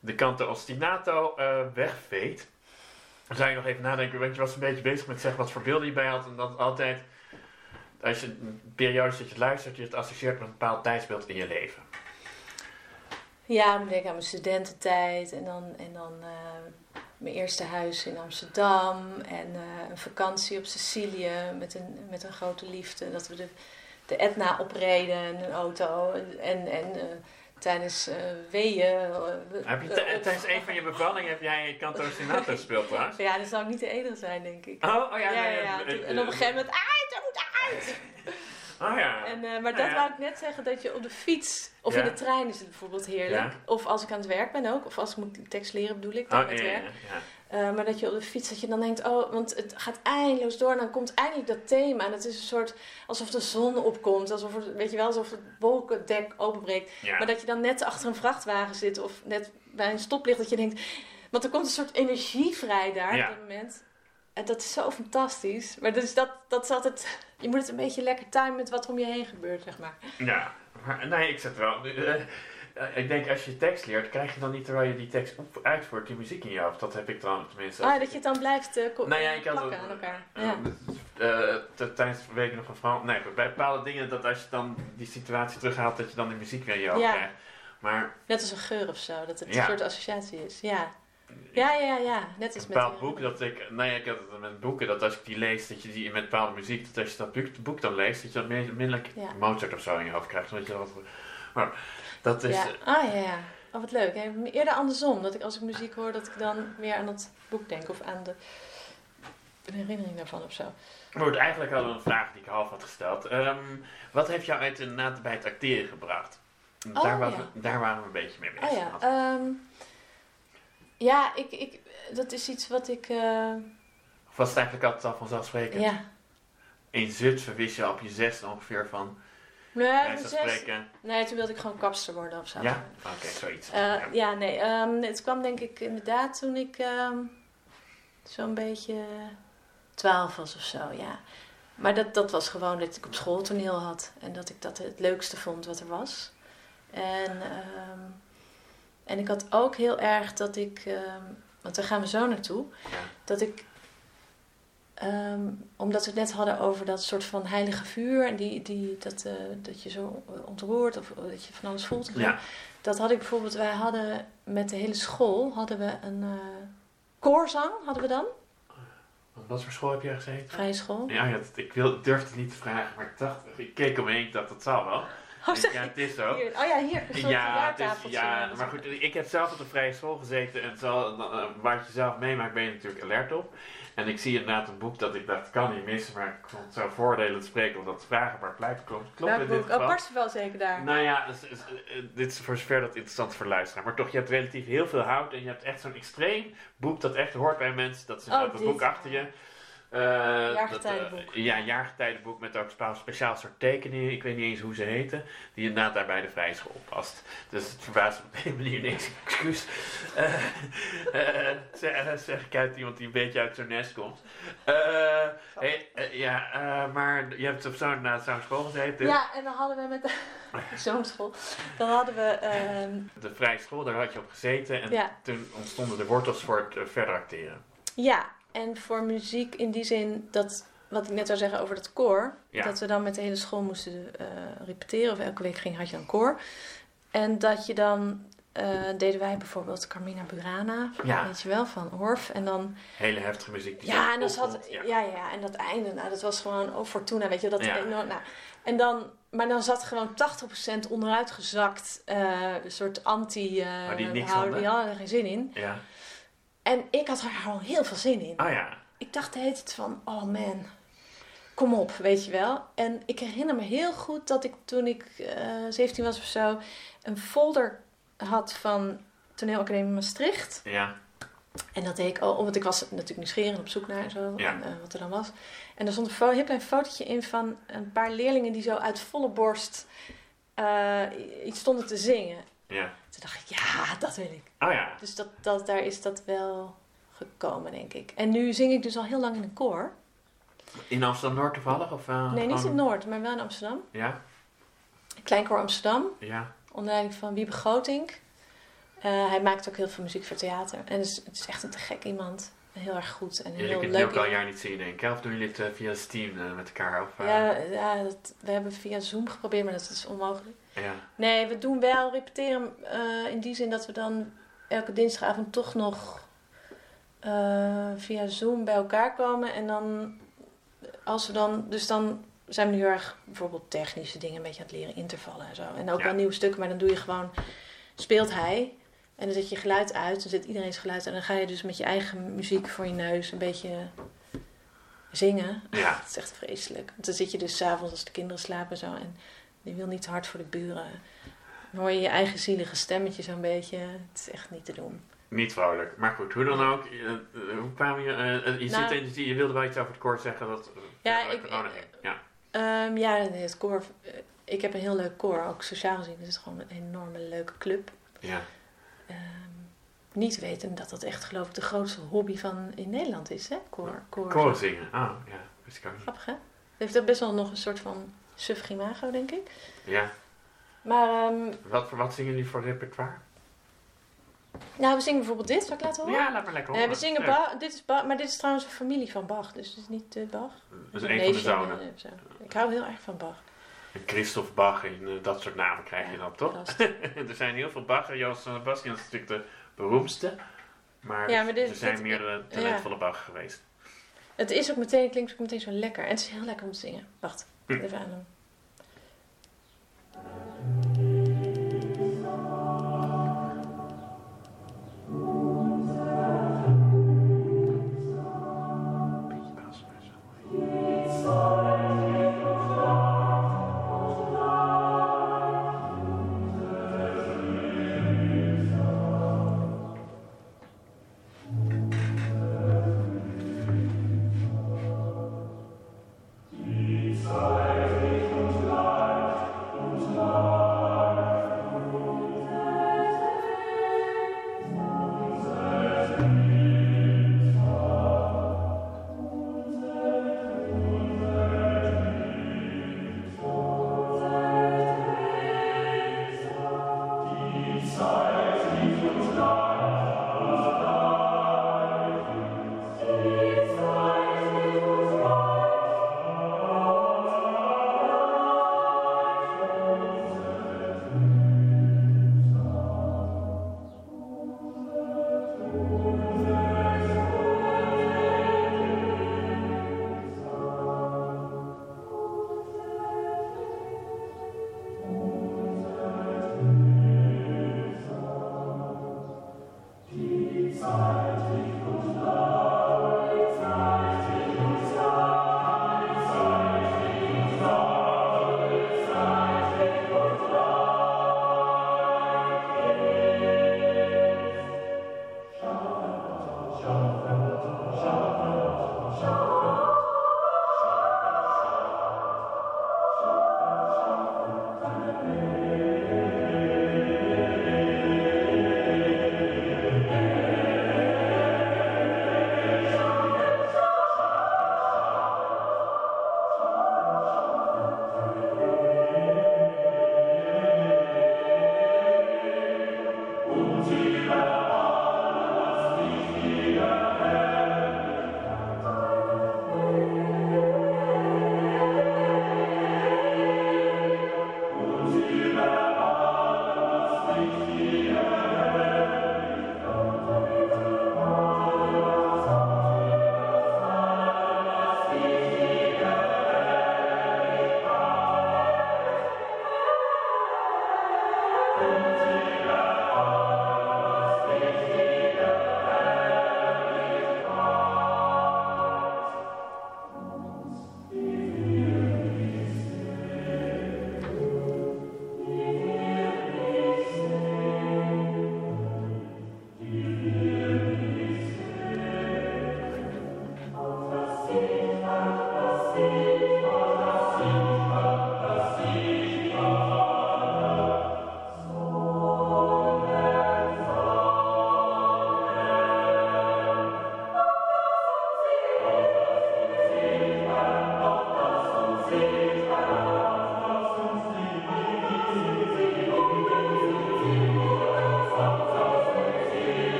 de kanto ostinato eh wegveet, zou je nog even nadenken, want je was een beetje bezig met zeggen wat voor beelden je bij had. En dat altijd, als je een periode dat je luistert, je het associeert met een bepaald tijdsbeeld in je leven. Ja, ik denk aan mijn studententijd en dan, en dan mijn eerste huis in Amsterdam en een vakantie op Sicilië met een, met een grote liefde. Dat we de, de Etna opreden in een auto en, en, eh, tijdens eh weeën. eh, Heb je tijdens een van je bevallingen heb jij canto ostinato gespeeld trouwens? Ja, dat zou ik niet de enige zijn, denk ik. Oh, oh ja, ja, ja, En op een gegeven moment, uit, er moet uit! Oh ja. En, maar Nou dat ja. wou ik net zeggen, dat je op de fiets of Ja. in de trein is het bijvoorbeeld heerlijk. Ja. Of als ik aan het werk ben ook, of als ik moet tekst leren bedoel ik, dan Oh, ja, werk. Eh, maar dat je op de fiets, dat je dan denkt, oh, want het gaat eindeloos door. En dan komt eindelijk dat thema. En het is een soort, alsof de zon opkomt. Alsof, weet je wel, alsof het wolkendek openbreekt. Ja. Maar dat je dan net achter een vrachtwagen zit of net bij een stoplicht. Dat je denkt, want er komt een soort energie vrij daar Ja. op dat moment. En dat is zo fantastisch. Maar dus dat, dat is altijd, je moet het een beetje lekker timen met wat er om je heen gebeurt, zeg maar. Ja, maar nee, ik zet wel. Eh, ik denk als je tekst leert, krijg je dan niet terwijl je die tekst op- uitvoert, die muziek in je hoofd. Dat heb ik dan tenminste. Ah, dat je het dan blijft ko- Nou ja, ik had plakken aan elkaar. Eh, Ja. t- tijdens de weken nog van Frans. Nee, bij bepaalde dingen dat als je dan die situatie terughaalt, dat je dan die muziek weer in je hoofd Ja. krijgt. Maar Net als een geur of zo, dat het Ja. een soort associatie is. Ja, ja, ja, ja. Net een als met bepaald die- boek dat ik. Nou ja, ik had het met boeken dat als ik die lees, dat je die met bepaalde muziek, dat als je dat boek, boek dan leest, dat je dan meer- middelijk Ja. Mozart of zo in je hoofd krijgt. Omdat je dat, maar dat is. Ja. Ah ja, ja. Oh, wat leuk. Hè? Eerder andersom. Dat ik als ik muziek hoor, dat ik dan meer aan dat boek denk. Of aan de, de herinnering daarvan of zo. Goed, eigenlijk hadden we een vraag die ik half had gesteld. Ehm, wat heeft jou uit inderdaad bij het acteren gebracht? Oh, daar, waren ja. we, daar waren we een beetje mee bezig. Oh ja. ehm, ja, ik, ik, dat is iets wat ik... eh, Of was het eigenlijk altijd al vanzelfsprekend? ja. In Zutphen wist je op je zesde ongeveer van, Nee, zes- spreken. nee, toen wilde ik gewoon kapster worden of zo. Ja? Oké, zoiets. Eh, ja. ja. nee. ehm, het kwam denk ik inderdaad toen ik ehm, zo'n beetje twaalf was of zo, ja. Maar dat, dat was gewoon dat ik op school toneel had. En dat ik dat het leukste vond wat er was. En, ehm, en ik had ook heel erg dat ik... want daar gaan we zo naartoe. Dat ik... ehm, omdat we het net hadden over dat soort van heilige vuur. En die, die, dat, eh, dat je zo eh, ontroert of dat je van alles voelt. Ja. Dat had ik bijvoorbeeld, wij hadden met de hele school hadden we een eh, koorzang, hadden we dan, Wat voor school heb jij gezeten? vrije school. Ja, dat- ik wil, durfde het niet te vragen, maar ik dacht, ik keek om me heen, ik dacht, dat zal wel. Oh, ja, het is zo. Hier. Oh ja, hier. Een Ja, het is, ja, maar goed, ik heb zelf op de vrije school gezeten en eh, wat je zelf meemaakt ben je natuurlijk alert op. En ik zie inderdaad een boek dat ik dacht, kan niet missen, maar ik vond het zo voordelen te spreken omdat het vragen waar pleit klopt. Klopt Welk in dit boek? Oh, geval. Parsifal zeker daar. Nou ja, dus, dus, eh, dit is voor zover dat interessant voor luisteraar. Maar toch, je hebt relatief heel veel hout en je hebt echt zo'n extreem boek dat echt hoort bij mensen. Dat is Oh, boek achter je. Eh, Jaargetijdenboek. dat, eh, ja, jaargetijdenboek met ook spa- speciaal soort tekeningen. Ik weet niet eens hoe ze heten. Die inderdaad daar bij de vrije school past. Dus het verbaast me op een manier niks. Excuus. Eh, zeg, ik uit iemand die een beetje uit zo'n nest komt. Hey, ja, maar je hebt op zo'n na zo'n school gezeten. Ja, en dan hadden we met de zo'n school, dan hadden we, ehm, De vrije school, daar had je op gezeten. En ja, toen ontstonden de wortels voor het verder acteren. ja, en voor muziek in die zin, dat, wat ik net zou zeggen over dat koor, Ja. dat we dan met de hele school moesten eh, repeteren, of elke week ging, had je een koor. En dat je dan, eh, deden wij bijvoorbeeld Carmina Burana, Ja. weet je wel, van Orff. En dan Hele heftige muziek. Die Ja, en dan zat, ja. Ja, ja, en dat einde, nou, dat was gewoon, oh Fortuna, weet je, dat Ja. nou, en dan, maar dan zat gewoon 80% onderuit gezakt, eh, een soort anti, Maar die niks houden, hadden? die hadden er geen zin in. Ja. En ik had er gewoon heel veel zin in. Ah ja. Ik dacht de hele tijd van, oh man, kom op, weet je wel. En ik herinner me heel goed dat ik toen ik eh 17 was of zo, een folder had van Toneelacademie Maastricht. Ja. En dat deed ik al, want ik was natuurlijk nieuwsgierig op zoek naar en zo, Ja. en, eh, wat er dan was. En er stond een heel klein fotootje in van een paar leerlingen die zo uit volle borst eh, iets stonden te zingen. Ja. Toen dacht ik, ja, dat wil ik. Ah ja. Dus dat, dat, daar is dat wel gekomen, denk ik. En nu zing ik dus al heel lang in een koor. In Amsterdam-Noord toevallig? Of, eh, Nee, niet in Noord, maar wel in Amsterdam. Ja? Kleinkoor Amsterdam, Ja. onder leiding van Wiebe Grotink. Eh, hij maakt ook heel veel muziek voor theater. En het is, het is echt een te gek iemand. Heel erg goed en Jullie heel kunnen het ook leuk. al een jaar niet zien, denk ik. Of doen jullie het eh, via Steam met elkaar? Of, Ja, ja dat, we hebben via Zoom geprobeerd, maar dat is onmogelijk. Ja. Nee, we doen wel repeteren eh, in die zin dat we dan elke dinsdagavond toch nog eh, via Zoom bij elkaar komen. En dan, als we dan, dus dan zijn we nu heel erg bijvoorbeeld technische dingen een beetje aan het leren intervallen en zo. En ook Ja. wel nieuwe stukken, maar dan doe je gewoon, speelt hij. En dan zet je geluid uit, dan zet iedereen zijn geluid uit. En dan ga je dus met je eigen muziek voor je neus een beetje zingen. Ja. Het is echt vreselijk. Want dan zit je dus s'avonds als de kinderen slapen en zo. En je wil niet te hard voor de buren. Dan hoor je je eigen zielige stemmetje zo'n beetje. Het is echt niet te doen. Niet vrolijk. Maar goed, hoe dan ook. eh, eh, hoe kwam je... eh, je, Nou- zit je wilde wel iets over het koor zeggen dat... Ja, ik-. Ja. Ehm, ja, het koor. Ik heb een heel leuk koor, ook sociaal gezien. Het is gewoon een enorme leuke club. ja. Ehm, niet weten dat dat echt, geloof ik, de grootste hobby van in Nederland is, hè? Koor. koor. Koor zingen. Ah, ja. Wist ik ook niet. Grappig, hè? Het heeft ook best wel nog een soort van suffig imago, denk ik. Ja. Maar, ehm, Wat, voor wat zingen jullie voor repertoire? nou, we zingen bijvoorbeeld dit. Zal ik laten horen? Ja, laat maar lekker Nee, horen. we zingen. Bach. Dit is Bach, maar dit is trouwens een familie van Bach, dus het is niet uh, Bach. Dat is een van de zonen. eh, zo. Ik hou heel erg van Bach. En Christophe Bach en eh, dat soort namen krijg je dan, toch? Er zijn heel veel Bach. Johann Sebastian is natuurlijk de beroemdste. Maar, Ja, maar dit- er zijn meerdere talentvolle Bach geweest. Het is ook meteen, klinkt ook meteen zo lekker. En het is heel lekker om te zingen. Wacht, Hm. even aan doen.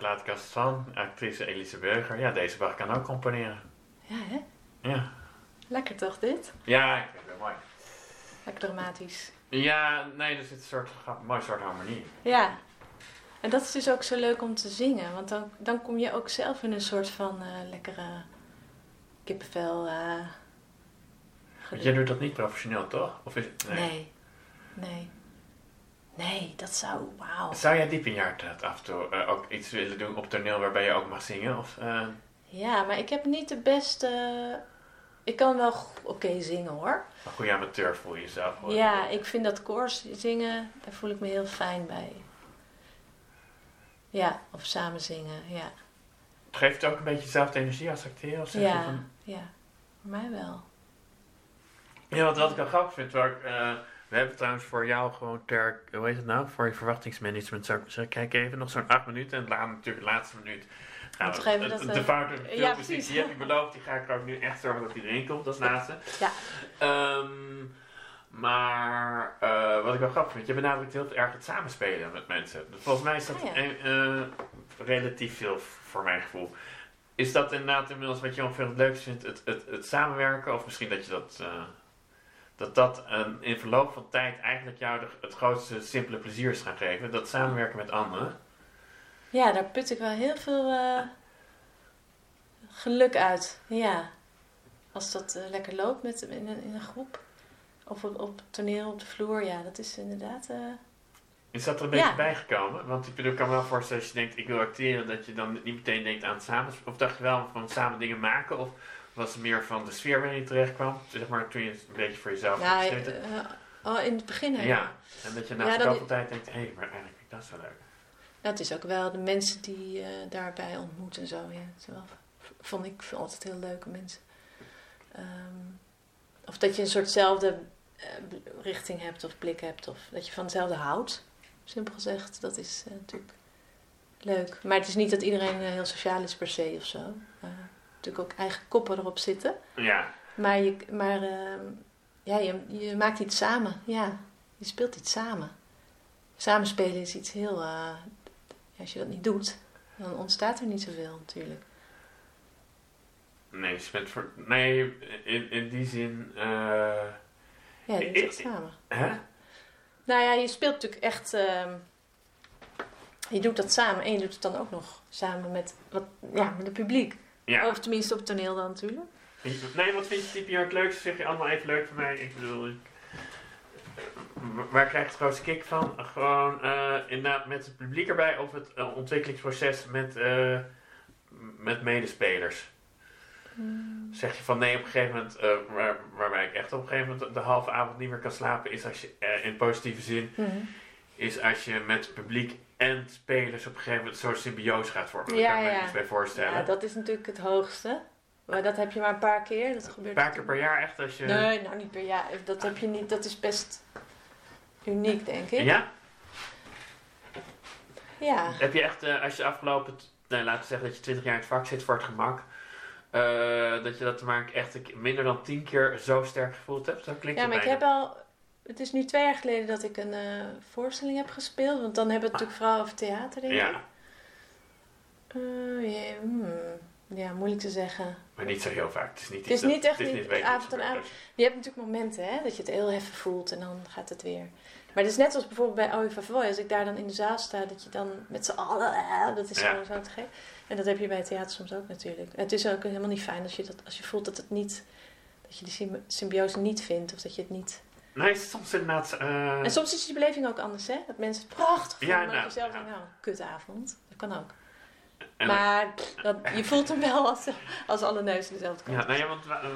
Plaatkast van actrice Elise Burger. Ja, deze mag kan ook componeren. Ja, hè? Ja. Lekker toch dit? Ja, ik vind het mooi. Lekker dramatisch. Ja, nee, er zit een soort, een mooi soort harmonie. Ja. En dat is dus ook zo leuk om te zingen. Want dan, dan kom je ook zelf in een soort van eh, lekkere kippenvel. Want jij doet dat niet professioneel, toch? Of is het, nee. nee. nee. Nee, dat zou... Wauw. Zou jij diep in je hart af en toe eh, ook iets willen doen op toneel waarbij je ook mag zingen? Of, eh, Ja, maar ik heb niet de beste... Ik kan wel oké zingen hoor. een goede amateur voel je jezelf? hoor. Ja, ik vind dat koors zingen, daar voel ik me heel fijn bij. Ja, of samen zingen, ja. Geeft het ook een beetje dezelfde energie als acteren? Of Ja, van- ja. Voor mij wel. Ja, want wat ik wel grappig vind, waar ik, eh, we hebben trouwens voor jou gewoon ter, hoe heet het nou, voor je verwachtingsmanagement, zou ik zeggen, kijk even, nog zo'n acht minuten en laat natuurlijk de laatste minuut gaan we, geven we de, dat, de eh, fouten, ja, precies. die heb ik beloofd, die ga ik er ook nu echt zorgen dat die erin komt als laatste. Ja. Ehm, maar eh, wat ik wel grappig vind, je benadrukt heel erg het samenspelen met mensen. Volgens mij is dat Ah, ja. eh, relatief veel voor mijn gevoel. Is dat inderdaad inmiddels wat je ongeveer het leukste vindt, het, het, het samenwerken? Of misschien dat je dat, dat, dat eh, in verloop van tijd eigenlijk jou de- het grootste simpele plezier is gaan geven? Dat samenwerken met anderen? Ja, daar put ik wel heel veel eh, geluk uit. Ja. Als dat eh, lekker loopt met, in, een, in een groep. Of op, op toneel, op de vloer. Ja, dat is inderdaad... eh, Is dat er een beetje Ja. bijgekomen? Want ik bedoel, ik kan me wel voorstellen als je denkt, ik wil acteren, dat je dan niet meteen denkt aan het samen... Of dacht je wel van samen dingen maken? Of was meer van de sfeer waarin je terecht kwam? Zeg maar, toen je het een beetje voor jezelf eh, oh, in het begin Ja, helemaal. en dat je na Ja, dan- tijd denkt, hé, hey, maar eigenlijk vind ik dat zo leuk. Nou, het is ook wel de mensen die eh, daarbij ontmoet en zo. Ja. Wel, vond ik altijd heel leuke mensen. Ehm, of dat je een soortzelfde eh, richting hebt of blik hebt. Of dat je van hetzelfde houdt. Simpel gezegd, dat is natuurlijk leuk. Maar het is niet dat iedereen heel sociaal is per se of zo. Natuurlijk ook eigen koppen erop zitten. Ja, Maar, je, maar ehm, ja, je, je maakt iets samen. Ja, je speelt iets samen. Samenspelen is iets heel... eh, als je dat niet doet, dan ontstaat er niet zoveel natuurlijk. nee, nee in, in die zin, eh, Ja, Ik- het samen. hè? Nou ja, je speelt natuurlijk echt... ehm, je doet dat samen en je doet het dan ook nog samen met, wat, ja, met het publiek. Ja. Of tenminste op het toneel dan natuurlijk. Nee, wat vind je jaar het leukste? Zeg je allemaal even leuk voor mij? Ik bedoel, ik, w- waar krijg je het grootste kick van? Gewoon eh, inderdaad met het publiek erbij of het eh, ontwikkelingsproces met, eh, met medespelers? Zeg je van nee, op een gegeven moment, eh, waar, waarbij ik echt op een gegeven moment de halve avond niet meer kan slapen, is als je eh, in positieve zin, Mhm. is als je met publiek en spelers op een gegeven moment zo'n symbiose gaat vormen. Ja, kan ik me iets bij voorstellen. Ja, dat is natuurlijk het hoogste. Maar dat heb je maar een paar keer. Dat gebeurt Een paar keer per jaar echt als je... Nee, nou niet per jaar. Dat heb je niet. Dat is best uniek, denk ik. Ja? Ja. Heb je echt, eh, als je afgelopen, nou, laten we zeggen dat je 20 jaar in het vak zit voor het gemak, eh, dat je dat maar echt minder dan 10 keer zo sterk gevoeld hebt? Zo klinkt Ja, maar ik heb al. Het is nu twee jaar geleden dat ik een eh, voorstelling heb gespeeld. Want dan hebben we het natuurlijk vooral over theater, denk ik. Ja, Eh, ja, hmm. ja, moeilijk te zeggen. maar niet zo heel vaak. Het is niet, Het is dat- niet echt het is niet avond gebeurd. avond. Je hebt natuurlijk momenten hè, dat je het heel heffen voelt en dan gaat het weer. Maar het is net als bijvoorbeeld bij Oie Favoy. Als ik daar dan in de zaal sta, dat je dan met z'n allen... dat is Ja. zo, te gek. En dat heb je bij het theater soms ook natuurlijk. Het is ook helemaal niet fijn als je, dat, als je voelt dat het niet... Dat je die sym- symbiose niet vindt of dat je het niet... Nee, soms inderdaad... eh, En soms is die beleving ook anders, hè? Dat mensen het prachtig Ja, vinden. dat je inderdaad, zelf ja. denkt, nou, kutavond. Dat kan ook. en- maar pff, dat, je voelt hem wel als, als alle neuzen dezelfde kant Ja, nou ja, want eh,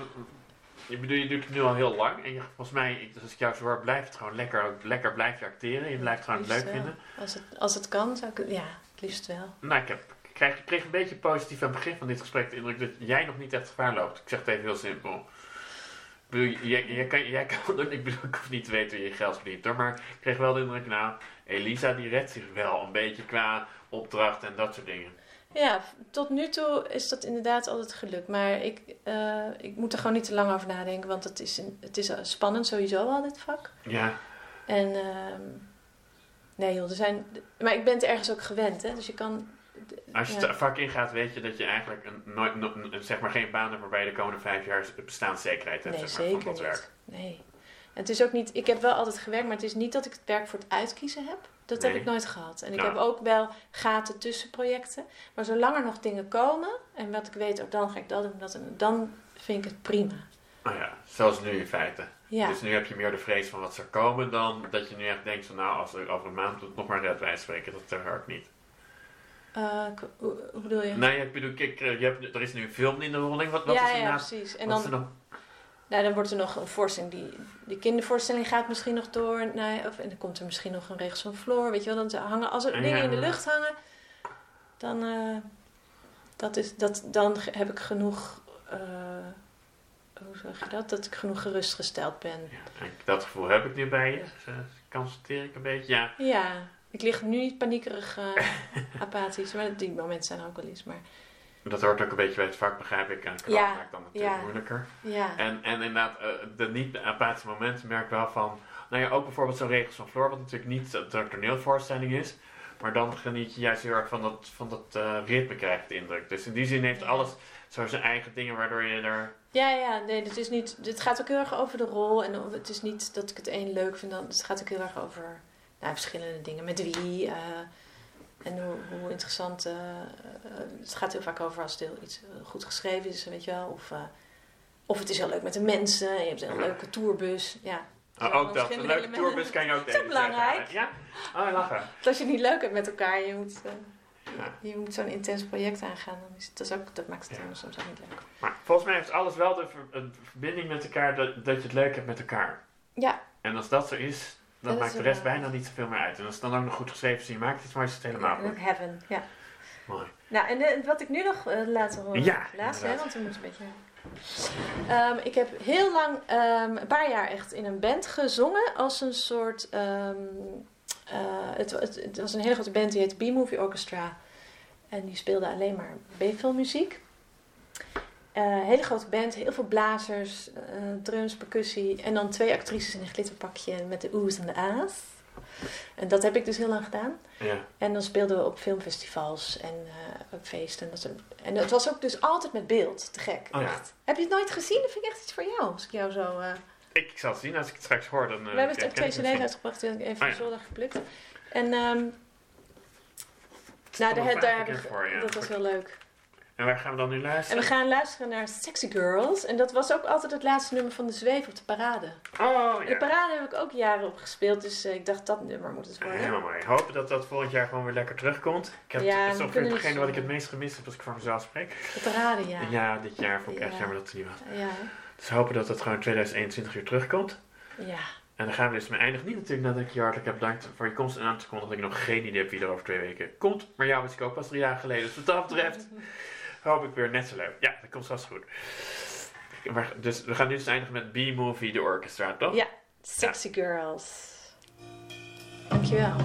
je bedoel, je doet het nu al heel lang. En je, volgens mij, ik- als ik jou zo hoor, blijft het gewoon lekker, lekker blijf je acteren. Je blijft het gewoon Liefst leuk wel. vinden. Als het, als het kan, zou ik het... Ja, het liefst wel. Nou, ik, heb, ik, krijg, ik kreeg een beetje positief aan het begin van dit gesprek de indruk dat jij nog niet echt gevaar loopt. Ik zeg het even heel simpel. Ik bedoel, jij, jij, kan, jij kan ik bedoel, ik hoef niet te weten hoe je geld verdient hoor, maar ik kreeg wel de indruk, nou, Elisa die redt zich wel een beetje qua opdracht en dat soort dingen. Ja, tot nu toe is dat inderdaad altijd gelukt. Maar ik, eh, ik moet er gewoon niet te lang over nadenken. Want het is, een, het is spannend sowieso al, dit vak. Ja, En ehm, nee joh, er zijn... Maar ik ben het ergens ook gewend, hè. Dus je kan... Als je Ja. het vak ingaat, weet je dat je eigenlijk een, nooit, no- zeg maar geen baan hebt waarbij je de komende vijf jaar bestaanszekerheid hebt Nee, zeg maar, zeker van dat werk. Nee. En het is ook niet, ik heb wel altijd gewerkt, maar het is niet dat ik het werk voor het uitkiezen heb. Dat heb ik nooit gehad. En ik Ja. heb ook wel gaten tussen projecten. Maar zolang er nog dingen komen en wat ik weet, ook dan ga ik dat doen, dat en dan vind ik het prima. Oh ja, zoals nu in feite. Ja, Dus nu heb je meer de vrees van wat zou komen dan dat je nu echt denkt van nou, als er over een maand nog maar red wij spreken, dat werkt niet. K- hoe, bedoel je? Nee, ik bedoel, kijk, eh, je hebt, er is nu een film in de rolling. Wat, wat ja, is er ja, na- precies. En dan, nog? nou, dan wordt er nog een voorstelling. Die, die kindervoorstelling gaat misschien nog door. Nou, of, en dan komt er misschien nog een regels van Floor. Weet je wel, dan hangen, als er dingen in de lucht hangen, dan, eh, dat is, dat, dan heb ik genoeg. hoe zeg je dat? Dat ik genoeg gerustgesteld ben. Ja, dat gevoel heb ik nu bij je. Dus, constateer ik een beetje. Ja, Ja, ik lig nu niet paniekerig eh, apathisch. Maar die momenten zijn er ook wel eens. Maar dat hoort ook een beetje bij het vak, begrijp ik. En het Ja, maakt dan natuurlijk ja. moeilijker. ja, En, en inderdaad, eh, de niet-apathische momenten merk ik wel van... Nou ja, ook bijvoorbeeld zo'n regels van Floor, wat natuurlijk niet een toneelvoorstelling is. Maar dan geniet je juist heel erg van dat, van dat eh, ritme, krijg ik de indruk. Dus in die zin heeft alles zo zijn eigen dingen waardoor je er... ja, ja, nee, dit is niet. Dit gaat ook heel erg over de rol. En het is niet dat ik het een leuk vind. Dan, het gaat ook heel erg over nou, verschillende dingen. Met wie. eh, en hoe, hoe interessant. eh, eh, het gaat heel vaak over als het heel iets goed geschreven is, weet je wel. Of, of het is heel leuk met de mensen. Je hebt een leuke tourbus. Ja. Oh, ook dat, een leuke tourbus kan je ook Dat is belangrijk. Ja? Oh, lachen. Als je het niet leuk hebt met elkaar, je moet, Ja. je moet zo'n intens project aangaan. Dan is het, dat, is ook, dat maakt het Ja. soms ook niet leuk. Maar volgens mij heeft alles wel de ver- een verbinding met elkaar dat, dat je het leuk hebt met elkaar. Ja, En als dat zo is, Dat maakt de rest bijna niet zoveel meer uit. En als het dan ook nog goed geschreven is en je maakt iets moois, is het helemaal goed. heaven. Ja. Mooi. Nou, en eh, wat ik nu nog eh, laten horen. Ja, Laatst, hè, want we moeten een beetje... Ehm, ik heb heel lang, ehm, een paar jaar echt in een band gezongen als een soort... ehm, eh, het, het, het was een hele grote band, die heette B-Movie Orchestra. En die speelde alleen maar B-filmmuziek. Eh hele grote band, heel veel blazers, eh, drums, percussie. En dan twee actrices in een glitterpakje met de oes en de a's. En dat heb ik dus heel lang gedaan. Ja. En dan speelden we op filmfestivals en eh, op feesten. En dat, soort- en het was ook dus altijd met beeld. Te gek. Oh ja. echt. Heb je het nooit gezien? Dat vind ik echt iets voor jou. Als ik jou zo... Ik, zal het zien als ik het straks hoor. Dan, we hebben het ik twee cd's uitgebracht. Ik even Oh ja. zondag geplukt. En ehm, nou, daar, daar vaak heb een ik, voor, ja. dat was heel leuk. En waar gaan we dan nu En luisteren? we gaan luisteren naar Sexy Girls. En dat was ook altijd het laatste nummer van de Zweef op de parade. Oh De ja. parade heb ik ook jaren op gespeeld. Dus eh, ik dacht, dat nummer moet het worden. Helemaal mooi. Hopen dat dat volgend jaar gewoon weer lekker terugkomt. Ik heb Ja, het is ongeveer hetgene niet wat ik het meest gemist heb als ik voor mezelf spreek. De parade, ja. Ja, dit jaar vond ik echt Ja. jammer dat het niet was. Ja, Dus hopen dat het gewoon 2021 weer terugkomt. ja. En dan gaan we dus mee eindigen. Niet natuurlijk nadat ik je hartelijk heb bedankt voor je komst en aan te kondigen dat ik nog geen idee heb wie er over twee weken komt. Maar jou wist ik ook pas drie jaar geleden. Dus wat dat betreft hoop ik weer net zo leuk. Ja, dat komt vast goed. Maar, dus we gaan nu dus eindigen met B-Movie, de orchestra, toch? Ja. Sexy Girls. Dankjewel.